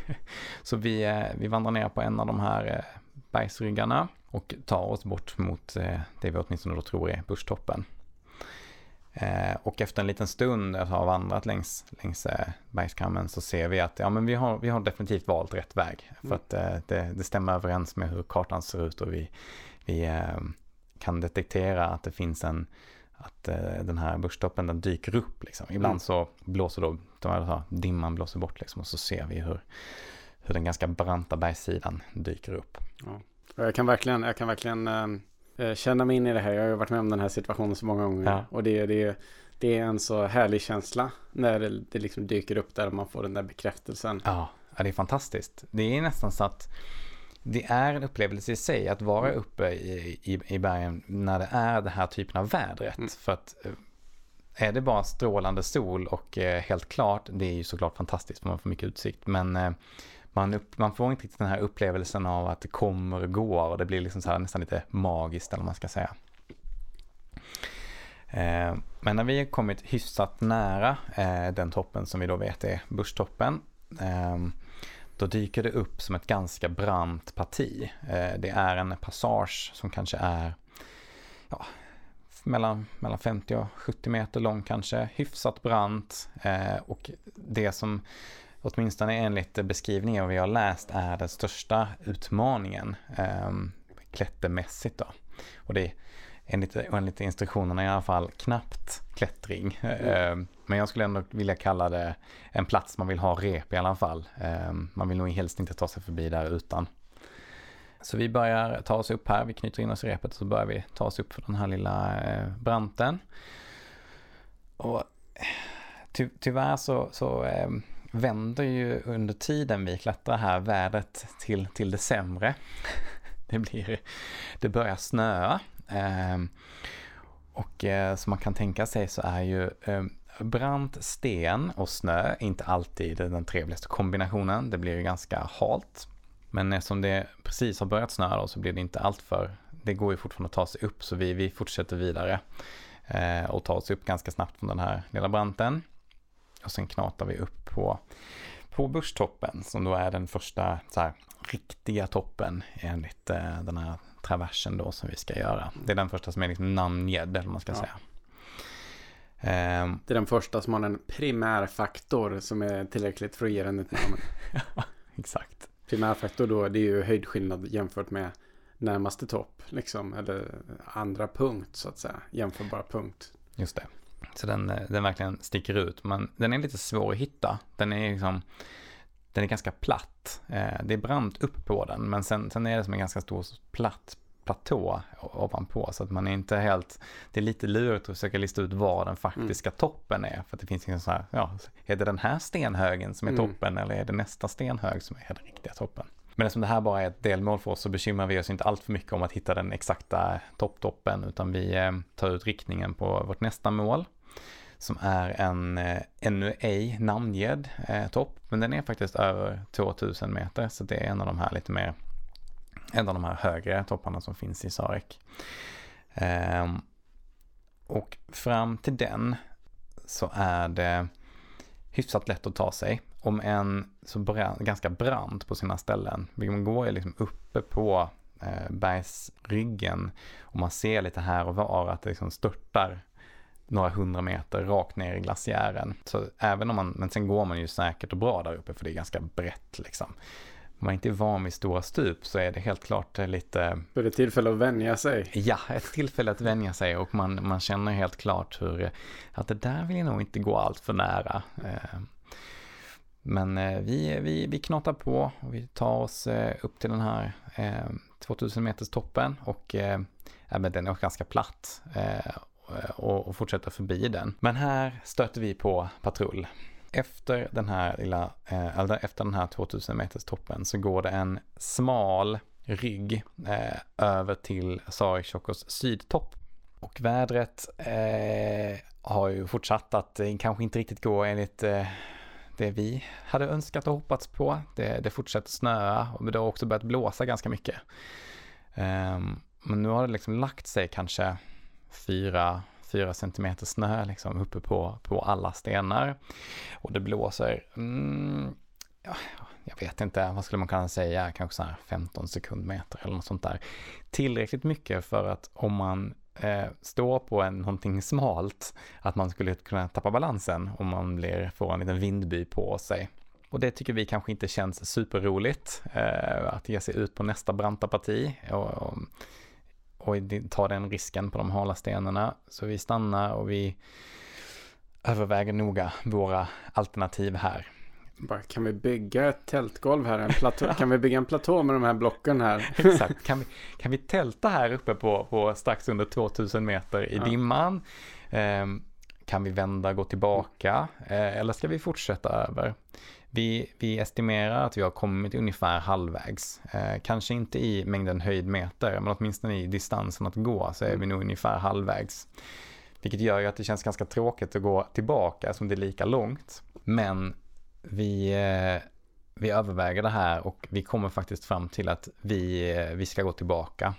så vi, eh, vi vandrar ner på en av de här eh, bergsryggarna och tar oss bort mot det vi åtminstone då tror är Buschtoppen. Och efter en liten stund att ha vandrat längs, längs bergskammen så ser vi att ja, men vi, har, vi har definitivt valt rätt väg. För mm. att det, det stämmer överens med hur kartan ser ut och vi, vi kan detektera att det finns en, att eh, den här börstoppen den dyker upp liksom. Ibland mm. så blåser då, de dimman blåser bort liksom och så ser vi hur, hur den ganska branta bergssidan dyker upp. Ja. Jag kan verkligen, jag kan verkligen eh, eh, känna mig in i det här. Jag har ju varit med om den här situationen så många gånger. Ja. Och det, det, det är en så härlig känsla när det, det liksom dyker upp där och man får den där bekräftelsen. Ja, det är fantastiskt. Det är nästan så att det är en upplevelse i sig att vara mm. uppe i, i, i bergen när det är den här typen av vädret. Mm. För att eh, är det bara strålande sol och eh, helt klart, det är ju såklart fantastiskt för man får mycket utsikt. Men eh, man, upp, man får inte riktigt den här upplevelsen av att det kommer och går och det blir liksom så här nästan lite magiskt eller vad man ska säga. Eh, men när vi har kommit hyfsat nära eh, den toppen som vi då vet är Buschtoppen eh, då dyker det upp som ett ganska brant parti. Eh, det är en passage som kanske är ja, mellan, mellan 50 och 70 meter lång kanske, hyfsat brant eh, och det som åtminstone enligt beskrivningen vi har läst är den största utmaningen eh, klättermässigt då. Och det enligt, enligt instruktionerna i alla fall knappt klättring. Mm. Men jag skulle ändå vilja kalla det en plats man vill ha rep i alla fall. Eh, man vill nog helst inte ta sig förbi där utan. Så vi börjar ta oss upp här, vi knyter in oss i repet och så börjar vi ta oss upp för den här lilla eh, branten. Och ty tyvärr så, så eh, vänder ju under tiden vi klättrar här vädret till, till det sämre. Det, blir, det börjar snöa ehm, och eh, som man kan tänka sig så är ju ehm, brant sten och snö inte alltid den trevligaste kombinationen. Det blir ju ganska halt. Men eftersom det precis har börjat snöa då så blir det inte allt för det går ju fortfarande att ta sig upp så vi, vi fortsätter vidare eh, och tar oss upp ganska snabbt från den här lilla branten. Och sen knatar vi upp på, på börstoppen som då är den första så här, riktiga toppen enligt eh, den här traversen då som vi ska göra. Det är den första som är liksom namngedd eller man ska ja. säga. Det är den första som har en primärfaktor som är tillräckligt för att ge den ett namn. ja, exakt. Primärfaktor då, det är ju höjdskillnad jämfört med närmaste topp, liksom, eller andra punkt så att säga, jämförbara punkt. Just det. Så den, eh, den verkligen sticker ut, men den är lite svår att hitta. Den är liksom, den är ganska platt. Eh, det är brant upp på den men sen, sen är det som en ganska stor platt platå ovanpå så att man är inte helt, det är lite lurigt att försöka lista ut var den faktiska mm. toppen är. För att det finns liksom så här, ja, är det den här stenhögen som är mm. toppen eller är det nästa stenhög som är den riktiga toppen? Men eftersom det här bara är ett delmål för oss så bekymrar vi oss inte allt för mycket om att hitta den exakta topptoppen utan vi eh, tar ut riktningen på vårt nästa mål som är en eh, ännu ej namngedd eh, topp, men den är faktiskt över 2000 meter, så det är en av de här lite mer, en av de här högre topparna som finns i Sarek. Eh, och fram till den så är det hyfsat lätt att ta sig, om en så brand, ganska brant på sina ställen. Man går ju liksom uppe på eh, bergsryggen och man ser lite här och var att det liksom störtar några hundra meter rakt ner i glaciären. Så även om man, men sen går man ju säkert och bra där uppe för det är ganska brett liksom. Om man inte är van vid stora stup så är det helt klart lite... Så det är tillfälle att vänja sig? Ja, ett tillfälle att vänja sig och man, man känner helt klart hur att det där vill jag nog inte gå allt för nära. Eh, Men eh, vi, vi, vi knatar på och vi tar oss eh, upp till den här eh, 2000 meters toppen och eh, den är ganska platt och, och fortsätter förbi den. Men här stöter vi på patrull. Efter den här lilla, eh, eller efter den här 2000 meters toppen så går det en smal rygg eh, över till Sarikshokos sydtopp. Och vädret eh, har ju fortsatt att eh, kanske inte riktigt gå enligt eh, det vi hade önskat och hoppats på. Det, det fortsätter snöa och det har också börjat blåsa ganska mycket. Ehm, men nu har det liksom lagt sig kanske fyra, fyra centimeter snö liksom uppe på, på alla stenar. Och det blåser, mm, ja, jag vet inte, vad skulle man kunna säga, kanske så här 15 sekundmeter eller något sånt där. Tillräckligt mycket för att om man eh, står på en, någonting smalt, att man skulle kunna tappa balansen om man blir, får en liten vindby på sig. Och det tycker vi kanske inte känns superroligt, eh, att ge sig ut på nästa branta parti och, och, och ta den risken på de hala stenarna. Så vi stannar och vi överväger noga våra alternativ här. Bara, kan vi bygga ett tältgolv här? En platå? kan vi bygga en platå med de här blocken här? Exakt. Kan vi, kan vi tälta här uppe på, på strax under 2000 meter i ja. dimman? Eh, kan vi vända, gå tillbaka? Eh, eller ska vi fortsätta över? Vi, vi estimerar att vi har kommit ungefär halvvägs. Eh, kanske inte i mängden höjdmeter, men åtminstone i distansen att gå så är vi nog ungefär halvvägs. Vilket gör ju att det känns ganska tråkigt att gå tillbaka som det är lika långt. Men vi, eh, vi överväger det här och vi kommer faktiskt fram till att vi, eh, vi ska gå tillbaka.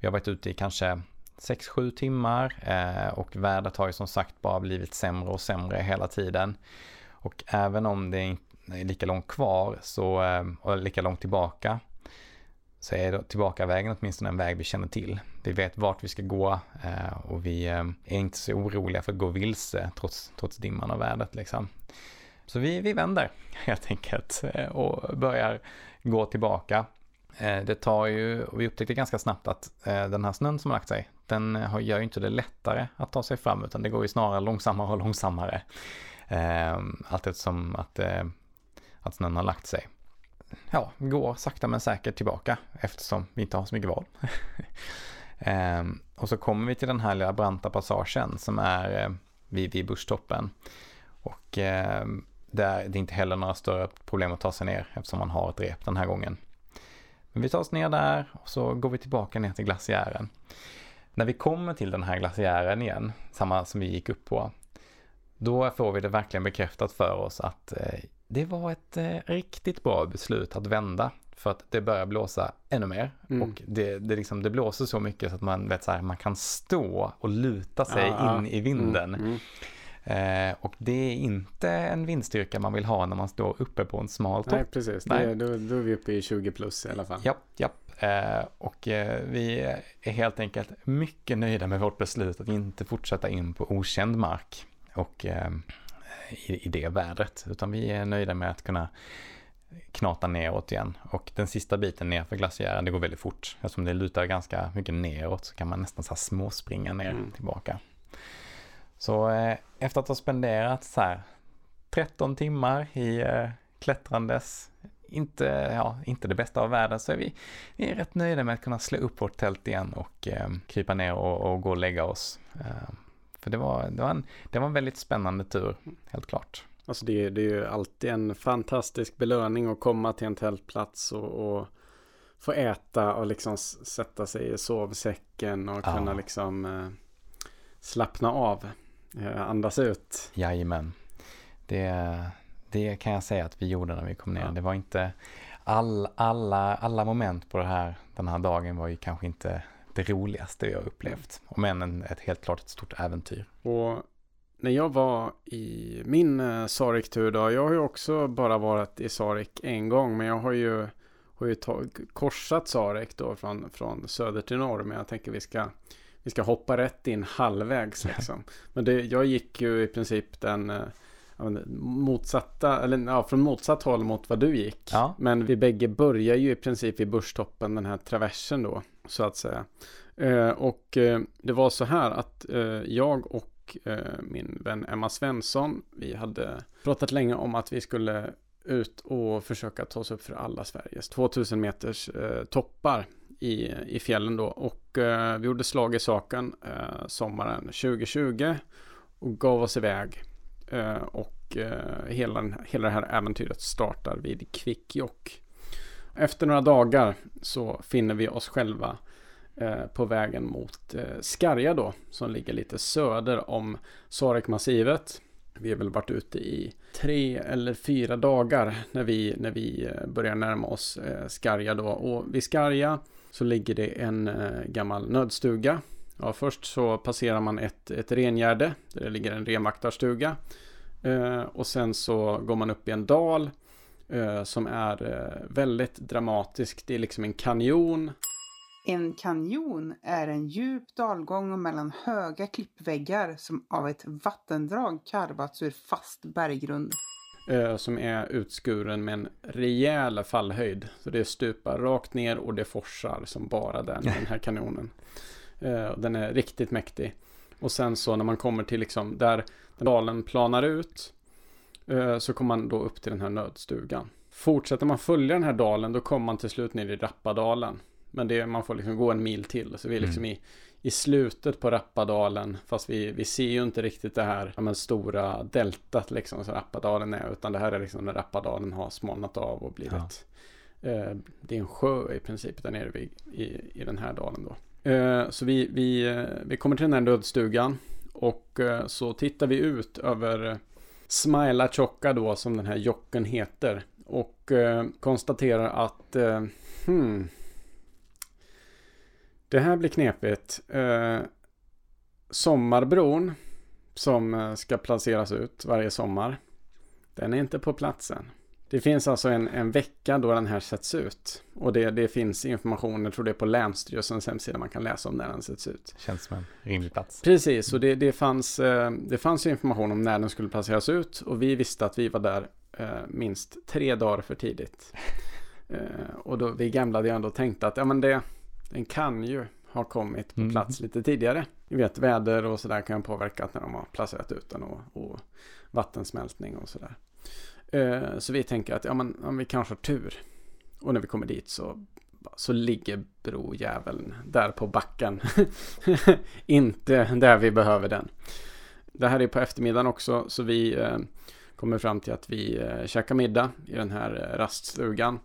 Vi har varit ute i kanske 6-7 timmar eh, och vädret har ju som sagt bara blivit sämre och sämre hela tiden. Och även om det inte Eh, lika långt kvar så, eh, och lika långt tillbaka så är tillbakavägen åtminstone en väg vi känner till. Vi vet vart vi ska gå eh, och vi är inte så oroliga för att gå vilse trots, trots dimman och vädret liksom. Så vi, vi vänder helt enkelt och börjar gå tillbaka. Det tar ju, och vi upptäckte ganska snabbt att den här snön som har lagt sig, den gör ju inte det lättare att ta sig fram utan det går ju snarare långsammare och långsammare. Allt eftersom att, att snön har lagt sig. Ja, går sakta men säkert tillbaka eftersom vi inte har så mycket val. Ehm, och så kommer vi till den här lilla branta passagen som är eh, vid, vid busktoppen. Och ehm, det är, det är inte heller några större problem att ta sig ner eftersom man har ett rep den här gången. Men vi tar oss ner där och så går vi tillbaka ner till glaciären. När vi kommer till den här glaciären igen, samma som vi gick upp på, då får vi det verkligen bekräftat för oss att eh, det var ett eh, riktigt bra beslut att vända. För att det börjar blåsa ännu mer. Mm. Och det, det, liksom, det blåser så mycket så att man vet så här, man kan stå och luta sig ja, in i vinden. Mm, mm. Eh, och det är inte en vindstyrka man vill ha när man står uppe på en smal topp. Nej, precis. Nej. Det, då, då är vi uppe i 20 plus i alla fall. Ja, ja. Eh, och eh, vi är helt enkelt mycket nöjda med vårt beslut att inte fortsätta in på okänd mark och eh, i, i det vädret. Utan vi är nöjda med att kunna knata neråt igen. Och den sista biten ner för glaciären, det går väldigt fort. Eftersom det lutar ganska mycket neråt så kan man nästan så här småspringa ner mm. tillbaka. Så eh, efter att ha spenderat så här 13 timmar i eh, klättrandes, inte, ja, inte det bästa av världen, så är vi, vi är rätt nöjda med att kunna slå upp vårt tält igen och eh, krypa ner och, och, gå och lägga oss. Eh, för det var, det, var en, det var en väldigt spännande tur, helt klart. Alltså det, det är ju alltid en fantastisk belöning att komma till en tältplats och, och få äta och liksom sätta sig i sovsäcken och ja. kunna liksom eh, slappna av. Eh, andas ut. Jajamän. Det, det kan jag säga att vi gjorde när vi kom ner. Ja. Det var inte all, alla, alla moment på det här, den här dagen var ju kanske inte det roligaste jag upplevt. Om än ett helt klart ett stort äventyr. Och när jag var i min eh, Sarek-tur då, jag har ju också bara varit i Sarek en gång, men jag har ju, har ju tag, korsat Sarek då från, från söder till norr, men jag tänker vi ska vi ska hoppa rätt in halvvägs liksom. Men det, jag gick ju i princip den motsatta, eller ja, från motsatt håll mot vad du gick. Ja. Men vi bägge börjar ju i princip vid börstoppen, den här traversen då, så att säga. Eh, och eh, det var så här att eh, jag och eh, min vän Emma Svensson, vi hade pratat länge om att vi skulle ut och försöka ta oss upp för alla Sveriges 2000 meters eh, toppar i, i fjällen då. Och eh, vi gjorde slag i saken sommaren 2020 och gav oss iväg. Eh, och eh, hela, hela det här äventyret startar vid Kvikkjokk. Efter några dagar så finner vi oss själva eh, på vägen mot Skarja då, som ligger lite söder om Sarekmassivet. Vi har väl varit ute i tre eller fyra dagar när vi, när vi börjar närma oss Skarja då. Och vid Skarja så ligger det en gammal nödstuga Ja, först så passerar man ett, ett rengärde där det ligger en renvaktarstuga. Eh, och sen så går man upp i en dal eh, som är eh, väldigt dramatisk. Det är liksom en kanjon. En kanjon är en djup dalgång mellan höga klippväggar som av ett vattendrag karvats ur fast berggrund. Eh, som är utskuren med en rejäl fallhöjd. Så det stupar rakt ner och det forsar som bara den, den här kanonen. Eh, den är riktigt mäktig. Och sen så när man kommer till liksom där dalen planar ut eh, så kommer man då upp till den här nödstugan. Fortsätter man följa den här dalen då kommer man till slut ner i Rappadalen. Men det, man får liksom gå en mil till. Så vi är liksom mm. i, i slutet på Rappadalen. Fast vi, vi ser ju inte riktigt det här ja, men, stora deltat liksom som Rappadalen är. Utan det här är liksom när Rappadalen har smalnat av och blivit. Ja. Eh, det är en sjö i princip där nere vid, i, i den här dalen då. Eh, så vi, vi, eh, vi kommer till den här dödstugan och eh, så tittar vi ut över Smila Chocka då som den här jocken heter och konstaterar att hmm, det här blir knepigt. Sommarbron som ska placeras ut varje sommar den är inte på platsen. Det finns alltså en, en vecka då den här sätts ut. Och det, det finns information, jag tror det är på Länsstyrelsens hemsida man kan läsa om när den sätts ut. Känns som en rimlig plats. Precis, och det, det, fanns, eh, det fanns information om när den skulle placeras ut. Och vi visste att vi var där eh, minst tre dagar för tidigt. Eh, och då, vi gamla hade ändå tänkt att ja, men det, den kan ju ha kommit på mm. plats lite tidigare. Vi vet väder och sådär kan påverka när de har placerat ut den och, och vattensmältning och sådär. Eh, så vi tänker att ja, men, ja, vi kanske har tur. Och när vi kommer dit så, så ligger brojäveln där på backen. Inte där vi behöver den. Det här är på eftermiddagen också så vi eh, kommer fram till att vi eh, käkar middag i den här eh, raststugan.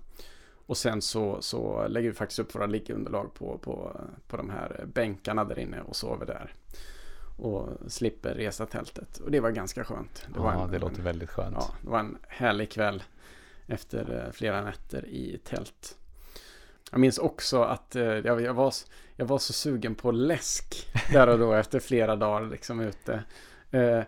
Och sen så, så lägger vi faktiskt upp våra liggunderlag på, på, på de här eh, bänkarna där inne och sover där och slipper resa tältet. Och det var ganska skönt. Det ja, en, det låter väldigt skönt. Ja, det var en härlig kväll efter eh, flera nätter i tält. Jag minns också att eh, jag, jag, var, jag var så sugen på läsk där och då efter flera dagar liksom ute. Eh,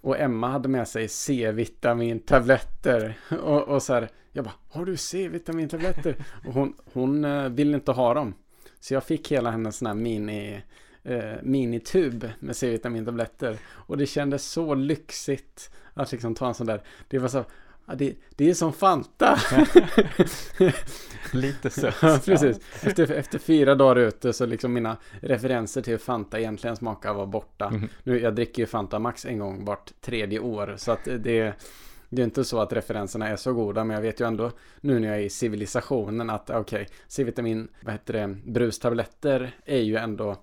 och Emma hade med sig C-vitamintabletter. Och, och så här, jag bara, har du C-vitamintabletter? Och hon, hon ville inte ha dem. Så jag fick hela hennes sån här mini eh, minitub med C-vitamintabletter. Och det kändes så lyxigt att liksom ta en sån där. Det var så, ja, det, det är som Fanta. Lite sött. ja, precis. Efter, efter fyra dagar ute så liksom mina referenser till hur Fanta egentligen smakar var borta. Mm. Nu, jag dricker ju Fanta Max en gång vart tredje år. Så att det det är inte så att referenserna är så goda, men jag vet ju ändå nu när jag är i civilisationen att okej, okay, C-vitamin, vad heter det, brustabletter är ju ändå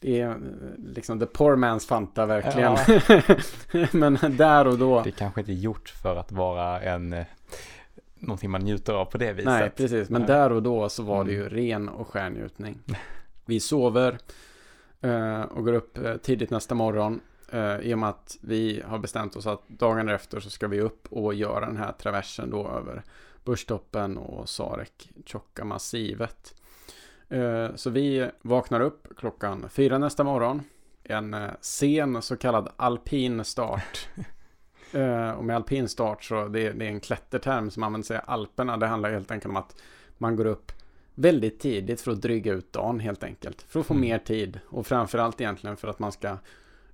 det är liksom the poor man's Fanta verkligen. Ja. Men där och då. Det kanske inte är gjort för att vara en eh, någonting man njuter av på det viset. Nej, precis. Men där och då så var det ju mm. ren och skär njutning. Vi sover uh, och går upp tidigt nästa morgon. I och med att vi har bestämt oss att dagen efter så ska vi upp och göra den här traversen då över Börstoppen och Sarek tjocka massivet. Eh, så vi vaknar upp klockan fyra nästa morgon. En eh, sen så kallad alpin start. Eh, och med alpin start så det är, det är en klätterterm som används i Alperna. Det handlar helt enkelt om att man går upp väldigt tidigt för att dryga ut dagen helt enkelt. För att få mm. mer tid och framförallt egentligen för att man ska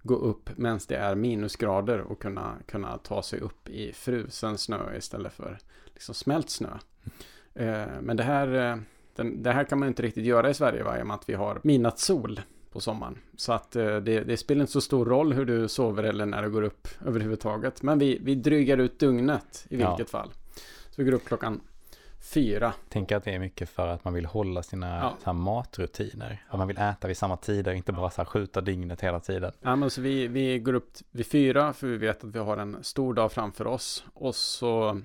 gå upp medan det är minusgrader och kunna, kunna ta sig upp i frusen snö istället för liksom smält snö. Mm. Men det här den, det här kan man inte riktigt göra i Sverige va, i och med att vi har midnattssol på sommaren. Så att eh, det, det, spelar inte så stor roll hur du sover eller när du går upp överhuvudtaget. Men vi, vi drygar ut dygnet i vilket ja. fall. Så vi går upp klockan fyra. Tänker att det är mycket för att man vill hålla sina Ja. matrutiner. Att man vill äta vid samma tider, inte bara så här, skjuta dygnet hela tiden. Ja, men så vi, vi går upp vid fyra för vi vet att vi har en stor dag framför oss. Och så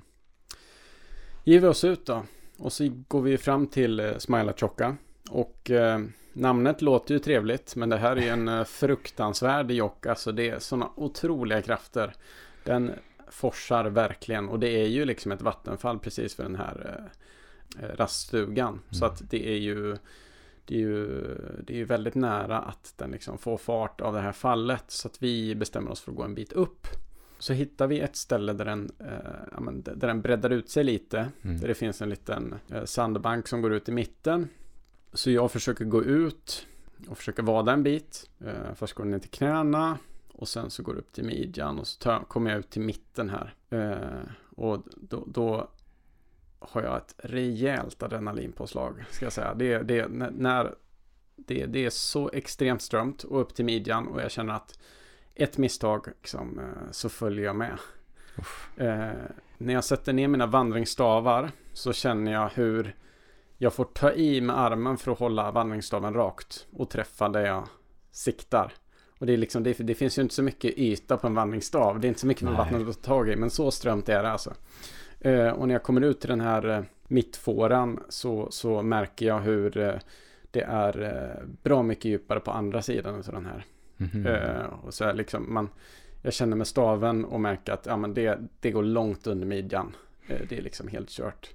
ger vi oss ut då. Och så går vi fram till eh, Smaila Chocka. Och eh, namnet låter ju trevligt. Men det här är ju en eh, fruktansvärd jock. Alltså det är sådana otroliga krafter. Den forsar verkligen. Och det är ju liksom ett vattenfall precis för den här eh, eh, raststugan. Så Mm. att det är ju det är ju, det är ju väldigt nära att den liksom får fart av det här fallet. Så att vi bestämmer oss för att gå en bit upp. Så hittar vi ett ställe där den, eh, där den breddar ut sig lite. Mm. Där det finns en liten eh, sandbank som går ut i mitten. Så jag försöker gå ut och försöker vada en bit. Eh, först går den ner till knäna. Och sen så går det upp till midjan och så tar, kommer jag ut till mitten här. Eh, och då, då har jag ett rejält adrenalinpåslag, ska jag säga. Det, det, när, det, det är så extremt strömt och upp till midjan och jag känner att ett misstag liksom, eh, så följer jag med. Eh, när jag sätter ner mina vandringsstavar så känner jag hur jag får ta i med armen för att hålla vandringsstaven rakt och träffa där jag siktar. Och det, är liksom, det, det finns ju inte så mycket yta på en vandringsstav. Det är inte så mycket Nej. vattnet att ta tag i, men så strömt är det alltså. Eh, och när jag kommer ut till den här eh, mittfåran så, så märker jag hur eh, det är eh, bra mycket djupare på andra sidan av den här. Mhm. Eh, och så är liksom, man, jag känner med staven och märker att ja, men det, det går långt under midjan. Eh, det är liksom helt kört.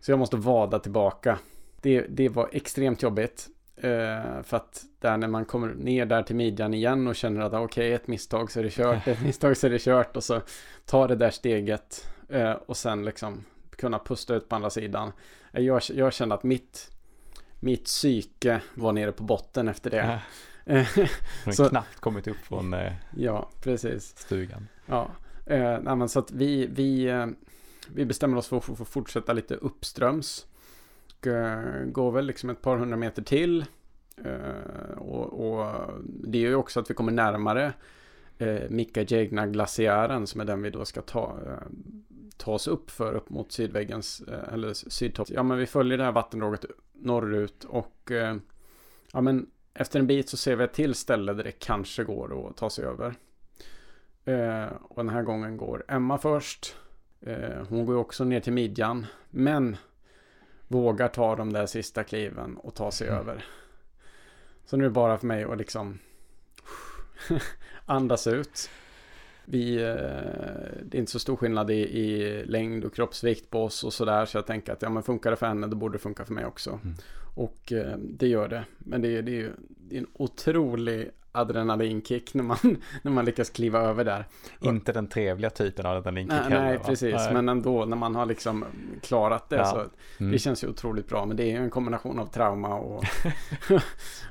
Så jag måste vada tillbaka. Det, det var extremt jobbigt. Eh, för att där när man kommer ner där till midjan igen och känner att okej, ett misstag så är det kört, ett misstag så är det kört och så tar det där steget och sen liksom kunna pusta ut på andra sidan. Jag, jag kände att mitt, mitt psyke var nere på botten efter det. Ja, Eh, hon har så- knappt kommit upp från eh, ja, precis. stugan. Ja, eh, nej, så att vi, vi, eh, vi bestämmer oss för att få- få fortsätta lite uppströms. Och, eh, går väl liksom ett par hundra meter till. Eh, och, och det är ju också att vi kommer närmare eh, Mikajegna glaciären som är den vi då ska ta, eh, ta oss upp för upp mot sydväggens, eller sydtopp. Ja men vi följer det här vattendraget norrut och ja men efter en bit så ser vi ett till ställe där det kanske går att ta sig över. Eh, och den här gången går Emma först. Eh, hon går också ner till midjan. Men vågar ta de där sista kliven och ta sig Mm. över. Så nu är det bara för mig att liksom andas ut. Vi, eh, det är inte så stor skillnad i, i längd och kroppsvikt på oss och sådär. Så jag tänker att ja, men funkar det för henne då borde det funka för mig också. Mm. Och eh, det gör det. Men det, är- det är ju det är en otrolig adrenalinkick när man, när man lyckas kliva över där. Inte den trevliga typen av den Nej, nej precis. Men ändå när man har liksom klarat det Ja. så mm. det känns ju otroligt bra. Men det är ju en kombination av trauma och,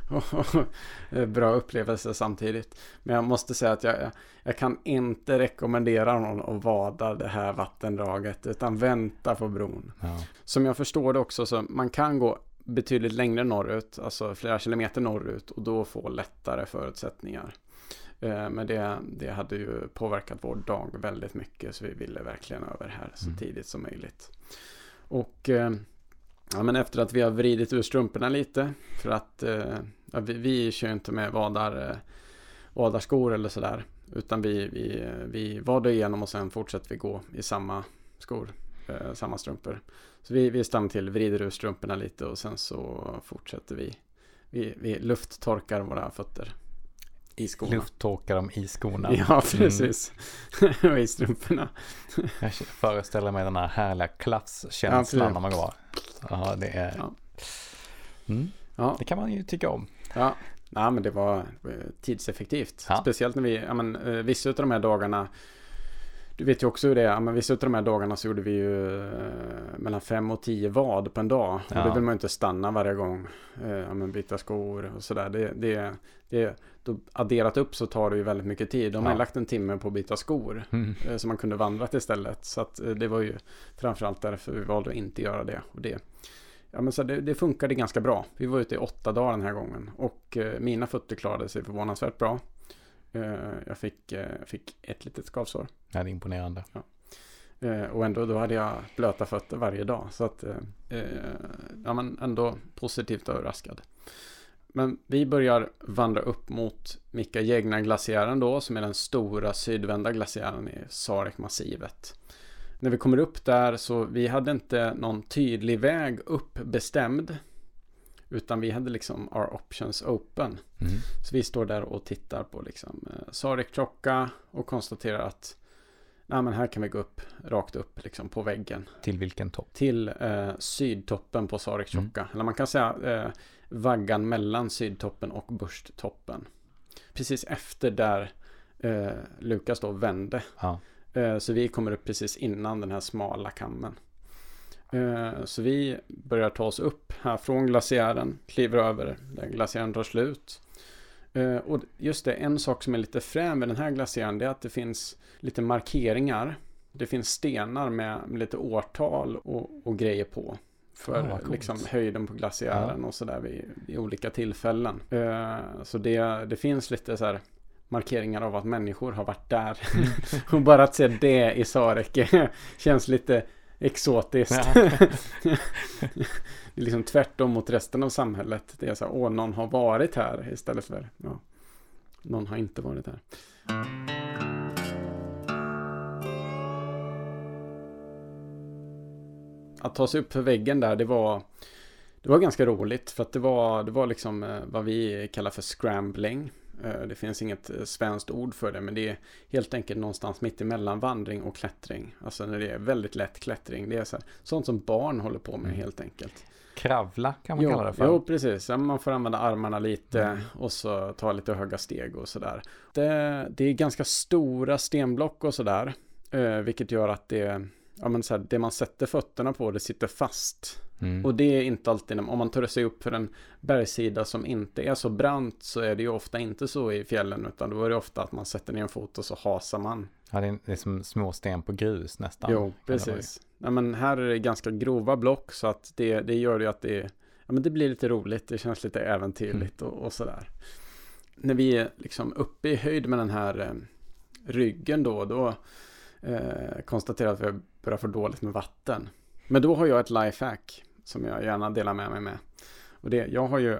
och, och bra upplevelser samtidigt. Men jag måste säga att jag, jag kan inte rekommendera någon att vada det här vattendraget utan vänta på bron. ja. Som jag förstår det också så man kan gå betydligt längre norrut, alltså flera kilometer norrut och då få lättare förutsättningar. Eh, Men det, det hade ju påverkat vår dag väldigt mycket så vi ville verkligen över här så Mm. tidigt som möjligt. Och eh, ja, men efter att vi har vridit ur strumporna lite för att eh, ja, vi, vi kör inte med vadar, vadarskor eller sådär utan vi, vi, vi vadar igenom och sen fortsätter vi gå i samma skor, eh, samma strumpor. Så vi, vi stannar till, vrider ur strumporna lite och sen så fortsätter vi. Vi, vi lufttorkar våra fötter i skorna. Lufttorkar dem i skorna. Ja, precis. och i strumporna. Jag föreställer mig den här härliga klaffskänslan Ja, när man går. Ja, det är... Ja. Mm, Ja, det kan man ju tycka om. ja. Nej, men det var eh, tidseffektivt. Ja. Speciellt när vi, ja men eh, vissa av de här dagarna du vet ju också hur det är, ja, men vissa av de här dagarna så gjorde vi ju eh, mellan fem och tio vad på en dag. Och Ja. det vill man ju inte stanna varje gång. Eh, ja, men byta skor och sådär. Det, det, det, då adderat upp så tar det ju väldigt mycket tid. De har Ja. lagt en timme på att byta skor. Mm. eh, Så man kunde vandrat istället. Så att det var ju framförallt därför vi valde att inte göra det. Och det, ja, men så det, det funkade ganska bra. Vi var ute i åtta dagar den här gången. Och mina fötter klarade sig förvånansvärt bra. Eh, jag fick, eh, fick ett litet skavsår. Ja, det är imponerande. Eh, och ändå då hade jag blöta fötter varje dag. Så att, ja men ändå positivt överraskad. Men vi börjar vandra upp mot Mika Jägna-glaciären då, som är den stora sydvända glaciären i Sarek-massivet. När vi kommer upp där så vi hade inte någon tydlig väg upp bestämd. Utan vi hade liksom our options open. Mm. Så vi står där och tittar på liksom eh, Sarek-klocka och konstaterar att nej men här kan vi gå upp rakt upp liksom på väggen. Till vilken topp? Till eh, sydtoppen på Sarek-klocka. Eller man kan säga eh, vaggan mellan sydtoppen och Bursttoppen. Precis efter där eh, Lukas då vände. Ja. Eh, så vi kommer upp precis innan den här smala kammen. Eh, så vi börjar ta oss upp här från glaciären, kliver över där glaciären tar slut. Eh, och just det, en sak som är lite frän med den här glaciären det är att det finns lite markeringar. Det finns stenar med, lite årtal och, och grejer på. För Ja, coolt. liksom höjden på glaciären och sådär vid, vid olika tillfällen. Eh, så det, det finns lite så här markeringar av att människor har varit där. och bara att se det i Sarek känns lite exotiskt. Det är liksom tvärtom mot resten av samhället. Det är så här, åh, någon har varit här istället för, ja, någon har inte varit här. Att ta sig upp för väggen där, det var, det var ganska roligt. För att det var, det var liksom eh, vad vi kallar för scrambling. Eh, Det finns inget eh, svenskt ord för det, men det är helt enkelt någonstans mitt emellan vandring och klättring. Alltså när det är väldigt lätt klättring. Det är så här, sånt som barn håller på med helt enkelt. Kravla kan man Jo, kalla det för. jo, precis. Man får använda armarna lite Mm. och så ta lite höga steg och sådär. Det, det är ganska stora stenblock och sådär. Eh, vilket gör att det, ja, men så här, det man sätter fötterna på, det sitter fast. Mm. Och det är inte alltid, om man tar sig upp för en bergssida som inte är så brant så är det ju ofta inte så i fjällen utan då är det ofta att man sätter ner en fot och så hasar man. Ja, det är, det är som små sten på grus nästan. Jo, precis. Ja, men här är det ganska grova block så att det, det gör ju att det, ja, men det blir lite roligt. Det känns lite äventyrligt och, och sådär. När vi är liksom uppe i höjd med den här eh, ryggen då, då eh, konstaterar att vi börjar få dåligt med vatten. Men då har jag ett lifehack som jag gärna delar med mig med. Och det, jag har ju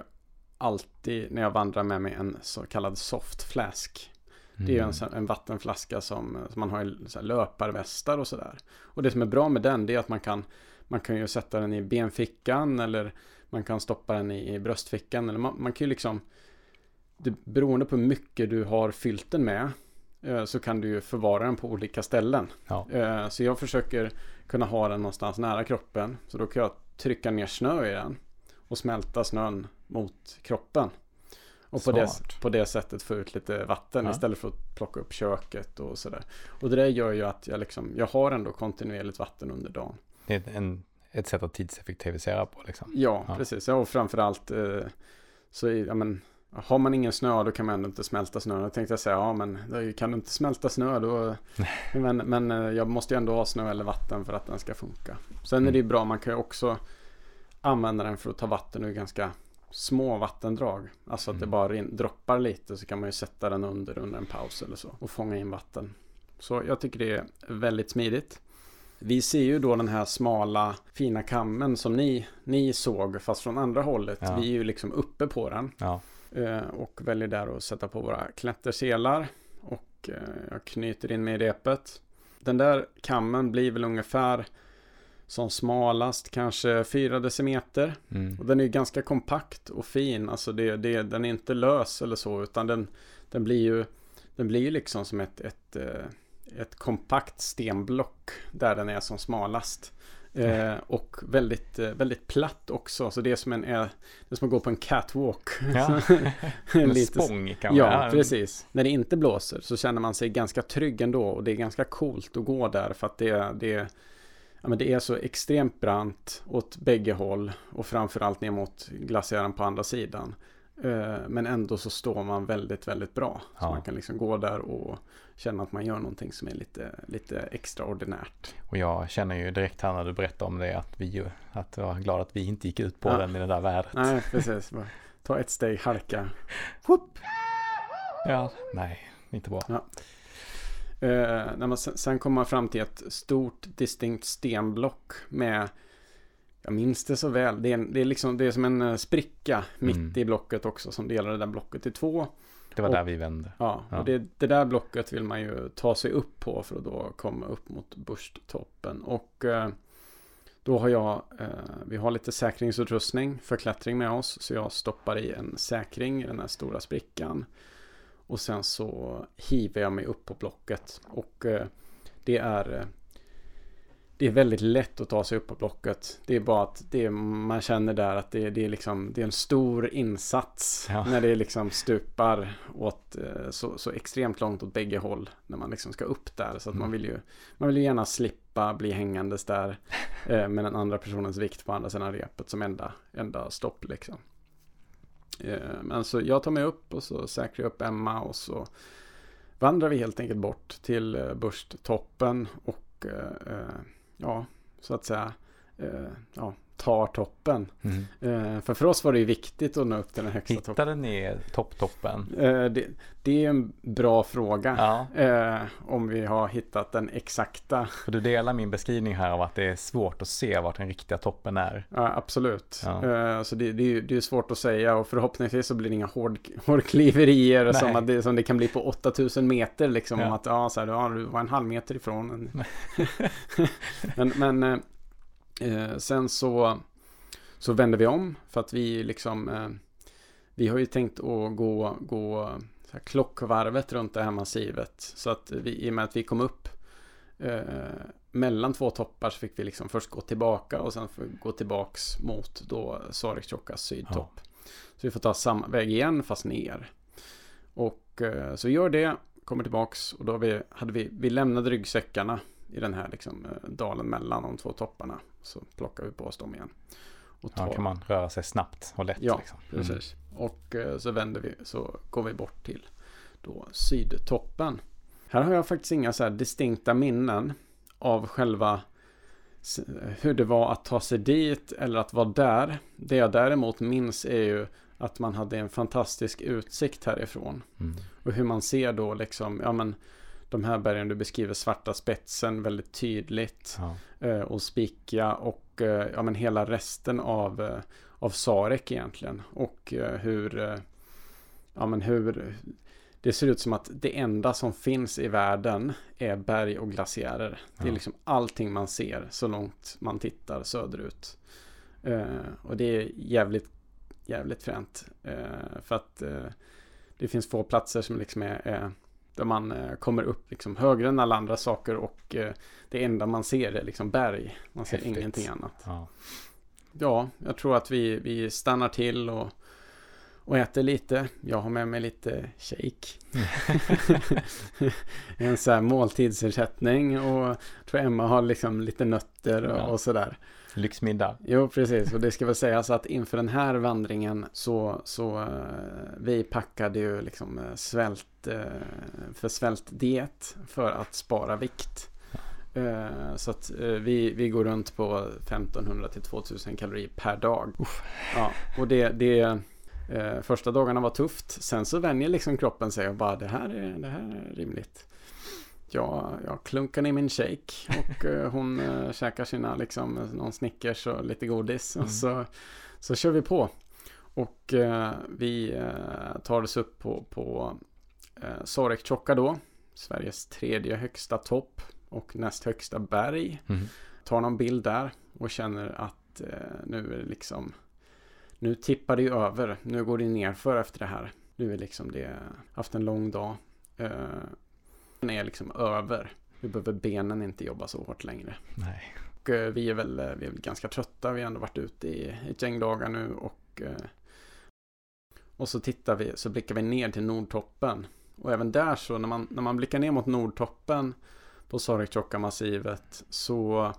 alltid när jag vandrar med mig en så kallad soft flask. Mm. Det är en, sån- en vattenflaska som, som man har i så här löparvästar och sådär. Och det som är bra med den det är att man kan, man kan ju sätta den i benfickan eller man kan stoppa den i, i bröstfickan. Eller man, man kan ju liksom, det, beroende på hur mycket du har fyllt den med eh, så kan du ju förvara den på olika ställen. Ja. Eh, Så jag försöker kunna ha den någonstans nära kroppen. Så då kan jag trycka ner snö i den och smälta snön mot kroppen. Och på det, på det sättet få ut lite vatten Ja. istället för att plocka upp köket och sådär. Och det där gör ju att jag liksom, jag har ändå kontinuerligt vatten under dagen. Det är en, ett sätt att tidseffektivisera på liksom. Ja, Ja. precis. Ja, och framförallt eh, så är, ja, men, har man ingen snö då kan man ändå inte smälta snö. Då tänkte jag säga, ja men kan du inte smälta snö då. men, men eh, jag måste ju ändå ha snö eller vatten för att den ska funka. Sen är Mm. det ju bra, man kan ju också använda den för att ta vatten ur ganska små vattendrag. Alltså att det Mm. bara rin- droppar lite så kan man ju sätta den under under en paus eller så och fånga in vatten. Så jag tycker det är väldigt smidigt. Vi ser ju då den här smala fina kammen som ni, ni såg fast från andra hållet. Ja. Vi är ju liksom uppe på den Ja. Eh, och väljer där att sätta på våra klätterselar och eh, jag knyter in mig i repet. Den där kammen blir väl ungefär som smalast kanske 4 decimeter. Mm. Och den är ganska kompakt och fin. Alltså det, det, den är inte lös eller så utan den, den blir ju den blir liksom som ett, ett, eh, ett kompakt stenblock där den är som smalast. Eh, och väldigt, eh, väldigt platt också. Så det är som en, eh, det är som att gå på en catwalk. Ja. Så- spång kan man Ja, precis. När det inte blåser så känner man sig ganska trygg ändå och det är ganska coolt att gå där för att det, det, ja, men det är så extremt brant åt bägge håll och framförallt ner mot glaciären på andra sidan. Eh, Men ändå så står man väldigt, väldigt bra. Så Ja. man kan liksom gå där och känna att man gör någonting som är lite, lite extraordinärt. Och jag känner ju direkt här när du berättar om det att vi ju, att jag är glad att vi inte gick ut på Ja. den i det där vädret. Nej, precis. Ta ett steg, halka. Whoop. Ja, nej, inte bra. Eh, när man sen, sen kommer man fram till ett stort distinkt stenblock med jag minns det så väl. Det är, det är, liksom, det är som en eh, spricka mitt Mm. i blocket också som delar det där blocket i två. Det var Och- där vi vände. Ja, Ja. och det, det där blocket vill man ju ta sig upp på för att då komma upp mot Bursttoppen. Och eh, då har jag, eh, vi har lite säkringsutrustning för klättring med oss. Så jag stoppar i en säkring i den här stora sprickan. Och sen så hiver jag mig upp på blocket. Och eh, det är eh, det är väldigt lätt att ta sig upp på blocket. Det är bara att det är, man känner där att det, det, är liksom, det är en stor insats. Ja. När det liksom stupar åt eh, så, så extremt långt åt bägge håll. När man liksom ska upp där. Så att man Mm. vill ju man vill ju gärna slippa bli hängandes där. Eh, med den andra personens vikt på andra sidan repet som enda, enda stopp liksom. Eh, men så jag tar mig upp och så säkrar jag upp Emma och så vandrar vi helt enkelt bort till eh, Bursttoppen och eh, eh, ja, så att säga eh, ja, tar toppen. Mm. För för oss var det ju viktigt att nå upp till den högsta toppen. Hittade ni topptoppen? Eh, det, det är en bra fråga. Ja, Eh, om vi har hittat den exakta. för du delar min beskrivning här av att det är svårt att se vart den riktiga toppen är. Ja, absolut. Ja. Så det, det, är det är svårt att säga och förhoppningsvis så blir det inga hård, hårdkliverier som, att det, som det kan bli på 8000 meter liksom. Ja. Om att ja, så här, ja, du var en halv meter ifrån. men men eh, sen så, så vänder vi om för att vi liksom eh, vi har ju tänkt att gå, gå så här, klockvarvet runt det här massivet. Så att vi, i och med att vi kom upp eh, mellan två toppar så fick vi liksom först gå tillbaka och sen gå tillbaks mot då Sarek-Tjockas sydtopp. Så vi får ta samma väg igen fast ner. Och eh, så vi gör det, kommer tillbaks och då vi, hade vi, vi lämnade ryggsäckarna i den här liksom, eh, dalen mellan de två topparna. Så plockar vi på oss dem igen. Och Ja, kan man röra sig snabbt och lätt. Ja, liksom. Precis. Och eh, så vänder vi, så går vi bort till då sydtoppen. Här har jag faktiskt inga så här distinkta minnen av själva hur det var att ta sig dit eller att vara där. Det jag däremot minns är ju att man hade en fantastisk utsikt härifrån. Mm. Och hur man ser då liksom, ja men de här bergen du beskriver, svarta spetsen väldigt tydligt Ja. eh, och Spikia och eh, ja, men hela resten av, eh, av Sarek egentligen. Och hur, ja, men hur det ser ut som att det enda som finns i världen är berg och glaciärer. Det är Ja. liksom allting man ser så långt man tittar söderut. Och det är jävligt, jävligt fränt. För att det finns få platser som liksom är där man eh, kommer upp liksom högre än alla andra saker och eh, det enda man ser är liksom berg. Man ser Häftigt. ingenting annat. Ja. Ja, jag tror att vi, vi stannar till och, och äter lite. Jag har med mig lite shake. en sån här måltidsersättning och jag tror Emma har liksom lite nötter och, Ja. och sådär. Lyxmiddag. Jo, precis. Och det ska väl sägas att inför den här vandringen så, så eh, vi packade ju liksom eh, svält eh, för svältdiet för att spara vikt. Så att vi, vi går runt på 1500 till 2000 kalorier per dag. Ja, och det, det första dagarna var tufft. Sen så vänjer liksom kroppen sig och bara det här är, det här är rimligt. Ja, jag klunkar ner min shake och eh, hon eh, käkar sina liksom någon Snickers och lite godis Mm. och så, så kör vi på. Och eh, vi eh, tar oss upp på, på eh, Sarek-Tjocka då, Sveriges tredje högsta topp och näst högsta berg. Mm. Tar någon bild där och känner att eh, nu är det liksom nu tippar det ju över. Nu går det nerför efter det här. Nu är liksom det haft en lång dag. Den är liksom över. Nu behöver benen inte jobba så hårt längre. Nej. Och eh, vi är väl, eh, vi är väl ganska trötta. Vi har ändå varit ute i ett gäng dagar nu och eh, och så tittar vi, så blickar vi ner till Nordtoppen. Och även där så när man, när man blickar ner mot Nordtoppen på Sarek-Tjocka-massivet så,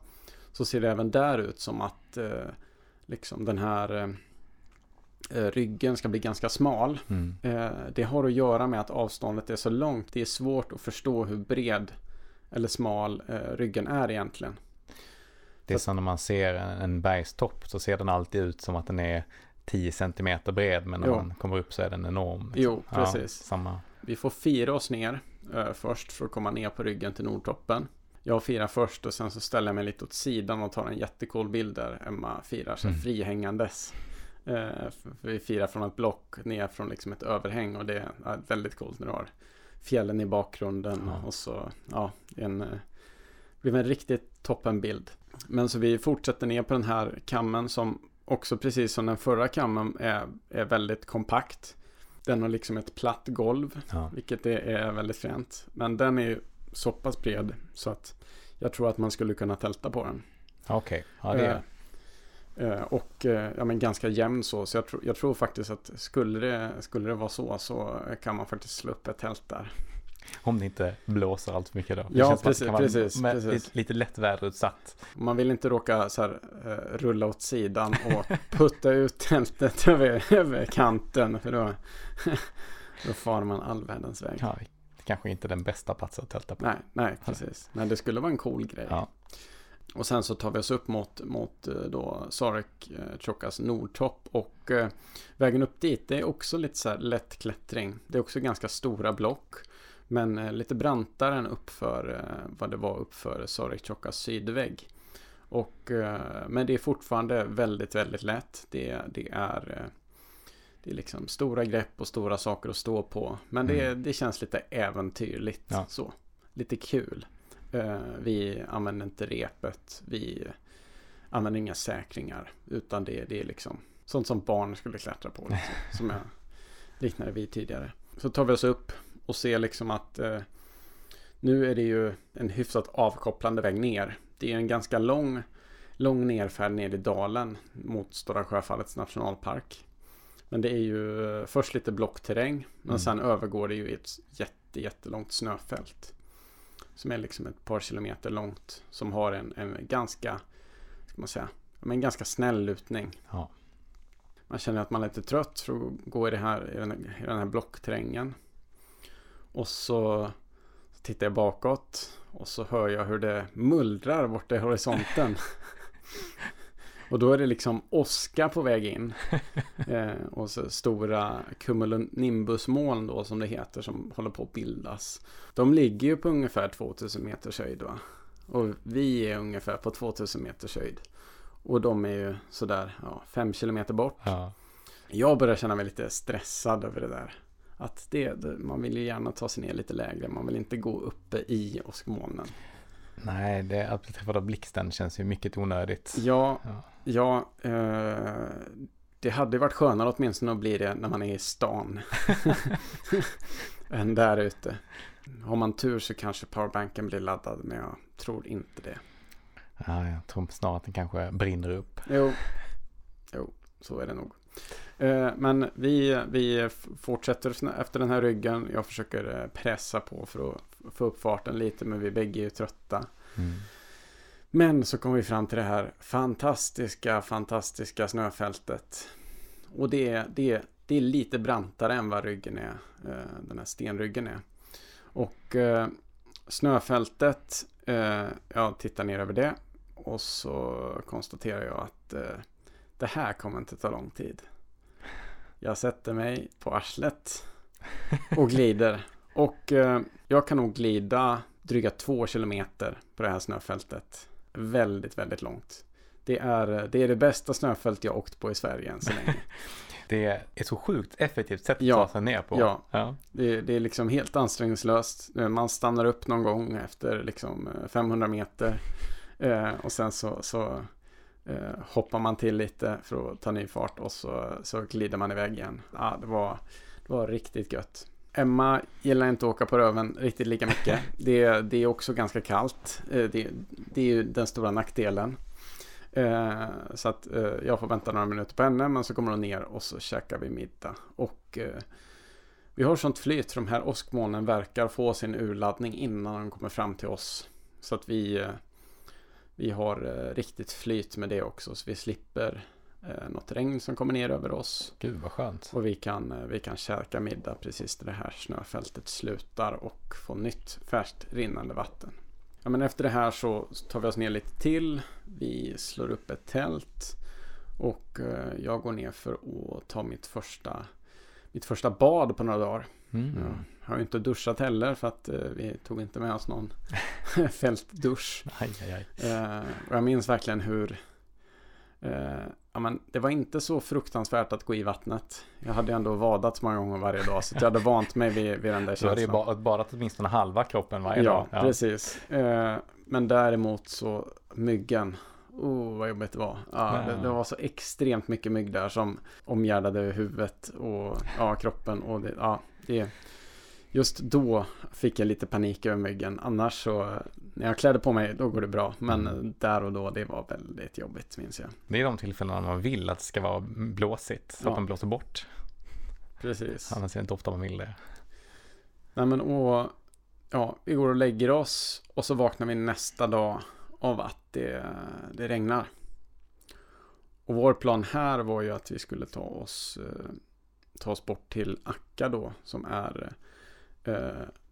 så ser det även där ut som att eh, liksom den här ryggen ska bli ganska smal. Mm. Eh, det har att göra med att avståndet är så långt. Det är svårt att förstå hur bred eller smal eh, ryggen är egentligen. Det är som när man ser en, bergstopp så ser den alltid ut som att den är 10 centimeter bred men när Jo. man kommer upp så är den enorm. liksom. Jo, Ja, precis. samma. Vi får fira oss ner eh, först för att komma ner på ryggen till Nordtoppen. Jag firar först och sen så ställer jag mig lite åt sidan och tar en jättecool bild där Emma firar så Mm. frihängandes. Eh, vi firar från ett block ner från liksom ett överhäng och det är väldigt coolt när du har fjällen i bakgrunden Ja. och så ja, en eh, blev en riktigt toppenbild. Men så vi fortsätter ner på den här kammen som också precis som den förra kammen är, är väldigt kompakt. Den har liksom ett platt golv, Ja. vilket är, väldigt fränt. Men den är ju så pass bred så att jag tror att man skulle kunna tälta på den. Okej, ja det är... Eh, och eh, ja, men ganska jämn så. Så jag, tror- jag tror faktiskt att skulle det, skulle det vara så så kan man faktiskt slå upp ett tält där. Om det inte blåser allt för mycket då. Det Ja, precis, vara precis, med precis. Lite, lätt väderutsatt. Man vill inte råka så här, eh, rulla åt sidan och putta ut tältet över, över kanten. För då, då far man all världens väg. Ja, kanske inte är den bästa platsen att tälta på. Nej, nej, precis. Men det skulle vara en cool grej. Ja. Och sen så tar vi oss upp mot, mot eh, då Sarek eh, Chokas Nordtopp. Och eh, vägen upp dit, det är också lite så här lätt klättring. Det är också ganska stora block. Men lite brantare än uppför vad det var uppför Sarek Chokas sydvägg. Och, men det är fortfarande väldigt, väldigt lätt. Det, det är det är liksom stora grepp och stora saker att stå på. Men det, det känns lite äventyrligt. Ja. Så. Lite kul. Eh, vi använder inte repet. Vi använder inga säkringar. Utan det, det är liksom sånt som barn skulle klättra på. Liksom, som jag liknade vid tidigare. Så tar vi oss upp och ser liksom att eh, nu är det ju en hyfsat avkopplande väg ner. Det är en ganska lång, lång nerfärd ner i dalen mot Stora Sjöfallets nationalpark. Men det är ju eh, först lite blockterräng. Men Mm. sen övergår det ju i ett jätte, jättelångt snöfält. Som är liksom ett par kilometer långt. Som har en, en ganska, ska man säga, en ganska snäll lutning. Ja. Man känner att man är lite trött för att gå i, det här, i, den, i den här blockterrängen. Och så tittar jag bakåt. Och så hör jag hur det mullrar borta i horisonten. och då är det liksom åska på väg in. Eh, och så stora cumulonimbusmoln då som det heter som håller på att bildas. De ligger ju på ungefär 2000 meters höjd va. Och vi är ungefär på 2000 meters höjd. Och de är ju sådär ja, 5 kilometer bort. Ja. Jag börjar känna mig lite stressad över det där. Att det, man vill ju gärna ta sig ner lite lägre. Man vill inte gå uppe i åskmolnen. Nej, det, att bli träffad av blixten känns ju mycket onödigt. Ja, Ja. ja eh, det hade varit skönare åtminstone att bli det när man är i stan. än där ute. Har man tur så kanske powerbanken blir laddad, men jag tror inte det. Ja, jag tror snarare att den kanske brinner upp. Jo, jo så är det nog. Eh, Men vi, vi fortsätter efter den här ryggen. Jag försöker eh, pressa på för att få upp farten lite, men vi bägge är ju trötta. Mm. Men så kommer vi fram till det här fantastiska, fantastiska snöfältet. Och det är, det är, det är lite brantare än vad ryggen är, eh, den här stenryggen är. Och eh, snöfältet, eh, jag tittar ner över det och så konstaterar jag att eh, det här kommer inte ta lång tid. Jag sätter mig på arslet och glider. Och eh, jag kan nog glida dryga två kilometer på det här snöfältet. Väldigt, väldigt långt. Det är, det är det bästa snöfält jag åkt på i Sverige än så länge. Det är så sjukt effektivt sätt att Ja. ta sig ner på. Ja. ja. Det, det är liksom helt ansträngningslöst. Man stannar upp någon gång efter liksom eh, 500 meter. Eh, och sen så, så eh, hoppar man till lite för att ta ny fart och så, så glider man iväg igen. Ja, det, var, det var riktigt gött. Emma gillar inte att åka på röven riktigt lika mycket. Det, det är också ganska kallt. Eh, det, det är ju den stora nackdelen. Eh, så att eh, jag får vänta några minuter på henne men så kommer hon ner och så käkar vi middag. Och eh, vi har sånt flyt för de här åskmolnen verkar få sin urladdning innan de kommer fram till oss. Så att vi, vi har riktigt flyt med det också så vi slipper eh, något regn som kommer ner över oss. Gud vad skönt. Och vi kan, eh, vi kan käka middag precis när det här snöfältet slutar och få nytt färskt rinnande vatten. Ja, men efter det här så tar vi oss ner lite till. Vi slår upp ett tält. Och eh, jag går ner för att ta mitt första mitt första bad på några dagar. Mm. Ja. Jag har ju inte duschat heller för att vi tog inte med oss någon fältdusch. Aj, aj, aj. Jag minns verkligen hur ja, men det var inte så fruktansvärt att gå i vattnet. Jag hade ändå vadat många gånger varje dag så jag hade vant mig vid, vid den där Så hade ju känslan. ba- badat åtminstone halva kroppen varje Ja, dag. precis. Eh, men däremot så myggen. Oh, vad jobbigt det var. Ja, Ja. det, det var så extremt mycket mygg där som omgärdade huvudet och ja, kroppen. Och det, ja, det, just då fick jag lite panik över myggen. Annars så, när jag klädde på mig, då går det bra. Men Mm. där och då, det var väldigt jobbigt, minns jag. Det är de tillfällena man vill att det ska vara blåsigt. Så Ja. att de blåser bort. Precis. Annars är det inte ofta man vill det. Nej men och, ja, vi går och lägger oss och så vaknar vi nästa dag av att det, det regnar. Och vår plan här var ju att vi skulle ta oss, eh, ta oss bort till Akka då, som är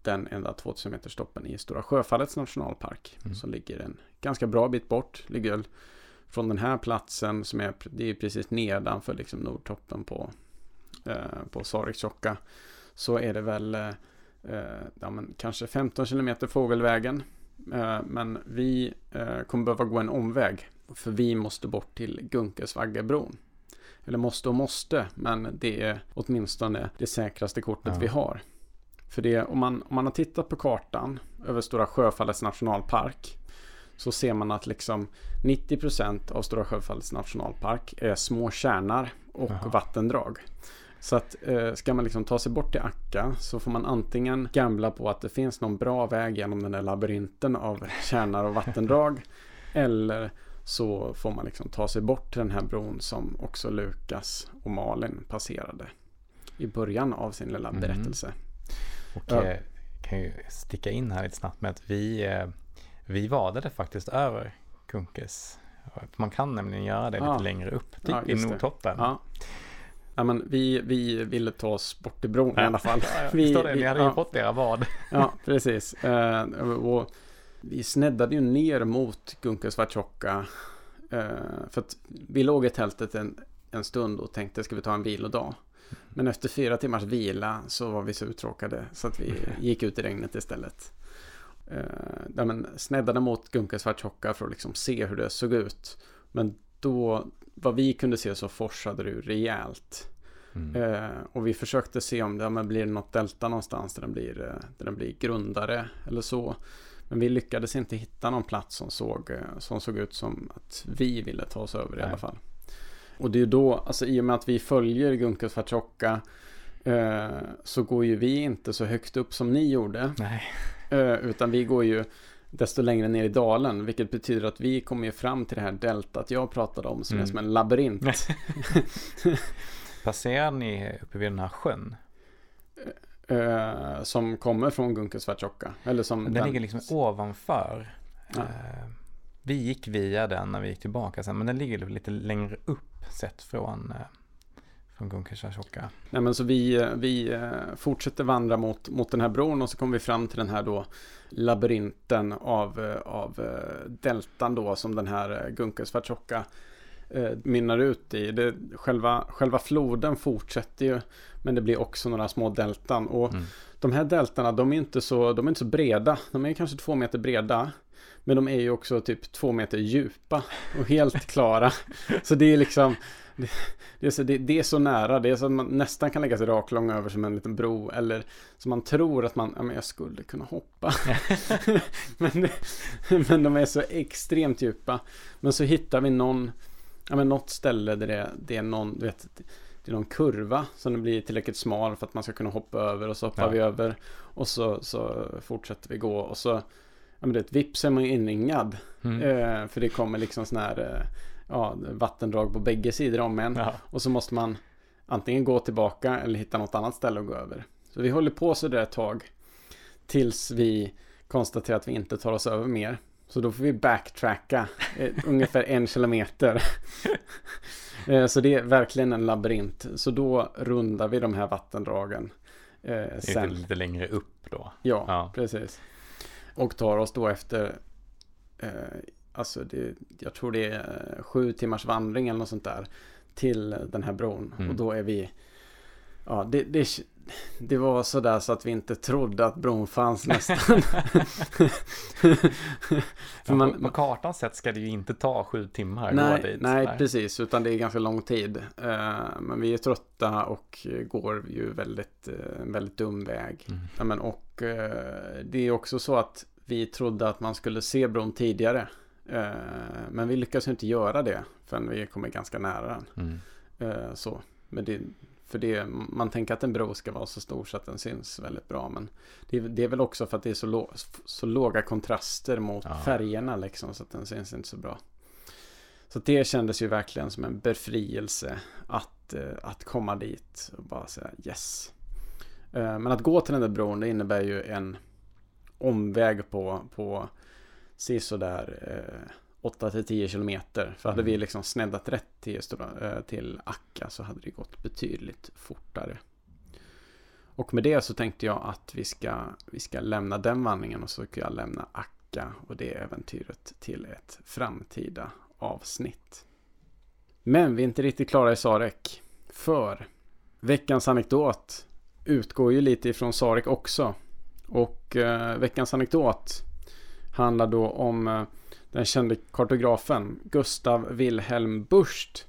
den enda 2000 meters toppen i Stora Sjöfallets nationalpark. Mm. Som ligger en ganska bra bit bort. Ligger från den här platsen som är, det är precis nedanför liksom nordtoppen på, eh, på Sarikstjokka. Så är det väl eh, eh, ja, men kanske 15 kilometer fågelvägen. Eh, men vi eh, kommer behöva gå en omväg. För vi måste bort till Gunkesvaggebron. Eller måste och måste, men det är åtminstone det säkraste kortet Ja. vi har. För det, om man, om man har tittat på kartan över Stora Sjöfallets nationalpark så ser man att liksom 90% av Stora Sjöfallets nationalpark är små kärnar och Jaha. vattendrag. Så att eh, ska man liksom ta sig bort till Akka så får man antingen gambla på att det finns någon bra väg genom den där labyrinten av kärnar och vattendrag. eller så får man liksom ta sig bort till den här bron som också Lukas och Malin passerade i början av sin lilla Mhm. berättelse. Och Ja. eh, kan ju sticka in här lite snabbt med att vi, eh, vi vadade faktiskt över Kunkes. Man kan nämligen göra det Ja. lite längre upp, typ Ja, i. Nordtoppen. Ja. Ja, men vi, vi ville ta oss bort till bron i alla fall. Vi- det. Ni vi- hade ju fått era vad. Ja, precis. Eh, och vi sneddade ju ner mot Gunkesvartjokka. Eh, för att vi låg i tältet en, en stund och tänkte ska vi ta en vilodag. Men efter fyra timmars vila så var vi så uttråkade så att vi gick ut i regnet istället. Eh, men sneddade mot Gunkesvartjokka för att liksom se hur det såg ut. Men då, vad vi kunde se så forsade det ju rejält. Mm. Eh, och vi försökte se om det ja, men blir det något delta någonstans där den, blir, eh, där den blir grundare eller så. Men vi lyckades inte hitta någon plats som såg, eh, som såg ut som att vi ville ta oss över i Nej. alla fall. Och det är då, alltså i och med att vi följer Gunkesvartjokka eh, så går ju vi inte så högt upp som ni gjorde. Nej, Eh, utan vi går ju desto längre ner i dalen. Vilket betyder att vi kommer ju fram till det här deltat jag pratade om som är Mm. som en labyrint. passerar ni uppe vid den här sjön? Eh, som kommer från Gunkesvartjokka. Eller som Den, ligger liksom ovanför. Ja. Vi gick via den när vi gick tillbaka sen, men den ligger lite längre upp sett från, eh, från Gunkesvartjokka. Nej men så vi, eh, vi eh, fortsätter vandra mot, mot den här bron och så kommer vi fram till den här då labyrinten av, av deltan då som den här eh, mynnar ut i. Det, själva, själva floden fortsätter ju men det blir också några små deltan och Mm. de här deltarna de är inte så, de är inte så breda. De är kanske två meter breda. Men de är ju också typ två meter djupa och helt klara. Så det är liksom det, det, är så, det, det är så nära. Det är så att man nästan kan lägga sig raklång över som en liten bro. Eller som man tror att man, ja men jag skulle kunna hoppa. men, men de är så extremt djupa. Men så hittar vi någon, ja men något ställe där det, det är någon, du vet, det är någon kurva som det blir tillräckligt smal för att man ska kunna hoppa över och så hoppar Ja. vi över och så, så fortsätter vi gå och så ja men det vips är man inringad Mm. eh, för det kommer liksom sån här eh, ja, vattendrag på bägge sidor om en Ja. och så måste man antingen gå tillbaka eller hitta något annat ställe att gå över så vi håller på så där ett tag tills vi konstaterar att vi inte tar oss över mer så då får vi backtracka eh, ungefär en kilometer Eh, Så det är verkligen en labyrint. Så då rundar vi de här vattendragen. Eh, Lite, sen. lite längre upp då. Ja, Ja. precis. Och tar oss då efter, eh, alltså det, jag tror det är eh, sju timmars vandring eller något sånt där. Till den här bron. Mm. Och då är vi, Ja, det, det, det var sådär så att vi inte trodde att bron fanns nästan. ja, man, på, på kartan sett ska det ju inte ta sju timmar nej, dit. Nej, precis, utan det är ganska lång tid. Uh, men vi är trötta och går ju väldigt, uh, väldigt dum väg. Mm. Ja, men, och uh, det är också så att vi trodde att man skulle se bron tidigare. men vi lyckas inte göra det förrän vi kommer ganska nära den. Mm. så. Men det, för det, man tänker att en bro ska vara så stor så att den syns väldigt bra. Men det, det är väl också för att det är så, lå, så låga kontraster mot ja. färgerna liksom. Så att den syns inte så bra. Så det kändes ju verkligen som en befrielse att, eh, att komma dit och bara säga yes. Eh, men att gå till den där bron det innebär ju en omväg på, på sådär eh, 8 till 10 kilometer. För hade mm. vi liksom sneddat rätt till, eh, till Akka så hade det gått betydligt fortare. Och med det så tänkte jag att vi ska, vi ska lämna den vandringen och så ska jag lämna Akka och det äventyret till ett framtida avsnitt. Men vi är inte riktigt klara i Sarek. För veckans anekdot utgår ju lite ifrån Sarek också. Och eh, veckans anekdot handlar då om eh, den kände kartografen Gustav Wilhelm Burst.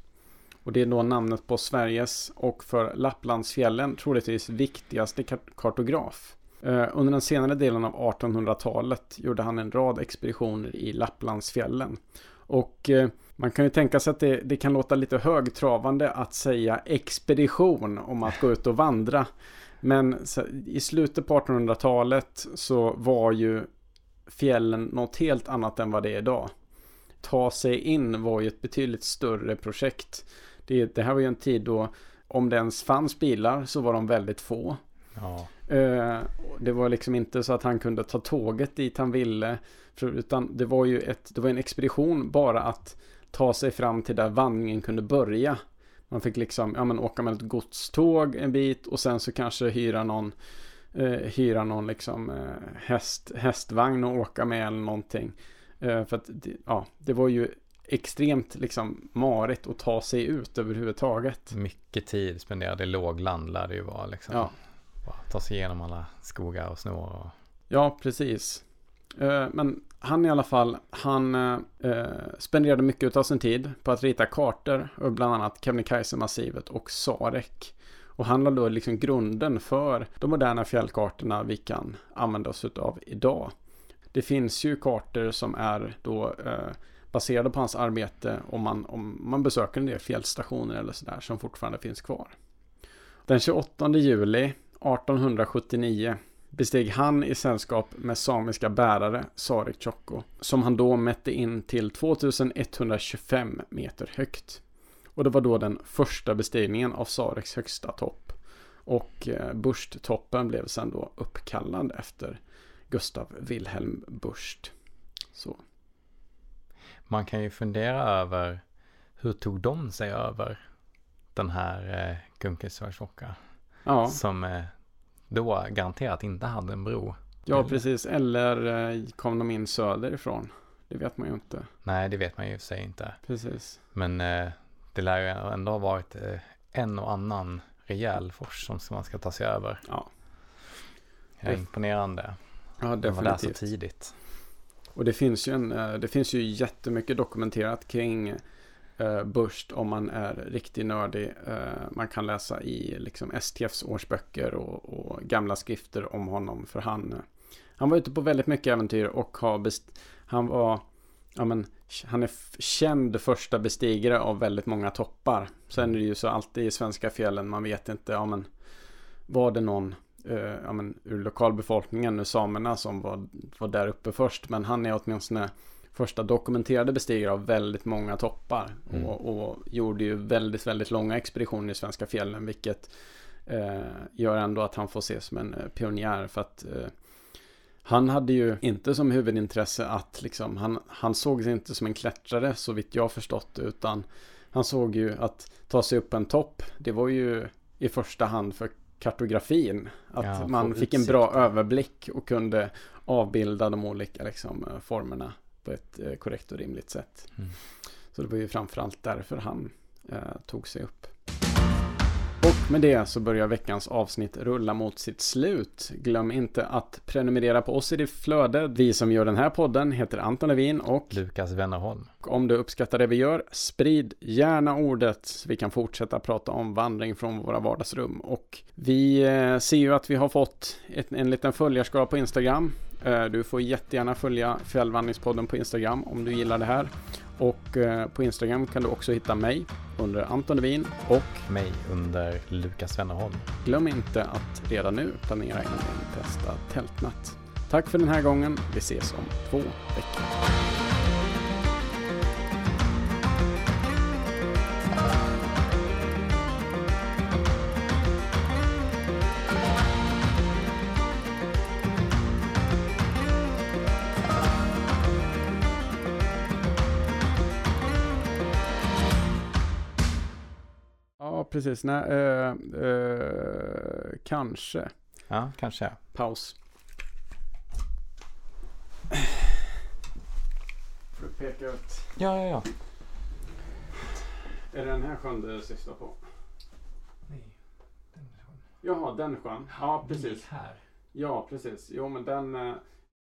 Och det är då namnet på Sveriges och för Lapplandsfjällen troligtvis viktigaste kartograf. Eh, under den senare delen av 1800-talet gjorde han en rad expeditioner i Lapplandsfjällen. Och eh, man kan ju tänka sig att det, det, kan låta lite högtravande att säga expedition om att gå ut och vandra. Men i slutet på 1800-talet så var ju fjällen något helt annat än vad det är idag. Ta sig in var ju ett betydligt större projekt. Det, det här var ju en tid då om det ens fanns bilar så var de väldigt få. Ja. Eh, det var liksom inte så att han kunde ta tåget dit han ville. Utan det var ju ett, det var en expedition bara att ta sig fram till där vandringen kunde börja. Man fick liksom ja, men åka med ett godståg en bit och sen så kanske hyra någon eh, hyra någon liksom eh, häst, hästvagn och åka med eller någonting. Eh, för att ja, det var ju extremt liksom marigt att ta sig ut överhuvudtaget. Mycket tid spenderad i lågland lär det ju vara liksom. Ja. Ta sig igenom alla skogar och snår. Och... Ja, precis. Eh, men han i alla fall, han eh, eh spenderade mycket av sin tid på att rita kartor, bland annat Kebnekaise-massivet och Sarek. Och han lade då liksom grunden för de moderna fjällkartorna vi kan använda oss av idag. Det finns ju kartor som är då eh, baserade på hans arbete om man, om man besöker en del fjällstationer eller sådär som fortfarande finns kvar. Den 28 juli 1879 besteg han i sällskap med samiska bärare Sarek Chokko som han då mätte in till 2125 meter högt. Och det var då den första bestigningen av Sareks högsta topp. Och eh, Burst-toppen blev sen då uppkallad efter Gustav Wilhelm Burst. Så. Man kan ju fundera över hur tog de sig över den här eh, Gunkesvarsvocka? Ja. Som eh, då garanterat inte hade en bro. Ja, precis. Eller eh, kom de in söderifrån? Det vet man ju inte. Nej, det vet man ju i sig inte. Precis. Men eh, det lär ju ändå ha varit eh, en och annan rejäl fors som man ska ta sig över. Ja. Det är imponerande. Ja, definitivt. var där så tidigt. Och det finns ju, en, eh, det finns ju jättemycket dokumenterat kring eh, Burst om man är riktigt nördig. Eh, man kan läsa i liksom STFs årsböcker och, och, gamla skrifter om honom. För han, eh, han var ute på väldigt mycket äventyr och har best, han var ja, men, han är känd första bestigare av väldigt många toppar. Sen är det ju så alltid i svenska fjällen, man vet inte, ja men var det någon eh, ja, men, ur lokalbefolkningen, ur samerna som var, var där uppe först. Men han är åtminstone första dokumenterade bestigare av väldigt många toppar. Mm. Och, och, gjorde ju väldigt, väldigt långa expeditioner i svenska fjällen, vilket eh, gör ändå att han får ses som en eh, pionjär. För att eh, han hade ju inte som huvudintresse att liksom, han, han såg sig inte som en klättrare så vitt jag förstått utan han såg ju att ta sig upp en topp, det var ju i första hand för kartografin. Att ja, man fick en bra överblick och kunde avbilda de olika liksom, formerna på ett eh, korrekt och rimligt sätt. Mm. Så det var ju framförallt därför han eh, tog sig upp. Med det så börjar veckans avsnitt rulla mot sitt slut. Glöm inte att prenumerera på oss i ditt flöde. Vi som gör den här podden heter Anton Levin och Lukas Wennerholm. om du uppskattar det vi gör, sprid gärna ordet så vi kan fortsätta prata om vandring från våra vardagsrum. Och vi eh, ser ju att vi har fått ett, en liten följarskap på Instagram. Eh, du får jättegärna följa Fjällvandringspodden på Instagram om du gillar det här. Och eh, på Instagram kan du också hitta mig under Anton Levin och Mig under Lukas Wennerholm. glöm inte att redan nu planera in din testa tältnatt. Tack för den här gången. Vi ses om två veckor. Precis. Nej, eh, eh, kanske. Ja, kanske. Paus. Får du peka ut. Ja, ja, ja. Är det den här sjön du syftar på? Nej. Jaha, den sjön. Ja, precis. här. Ja, precis. Jo, men den... eh,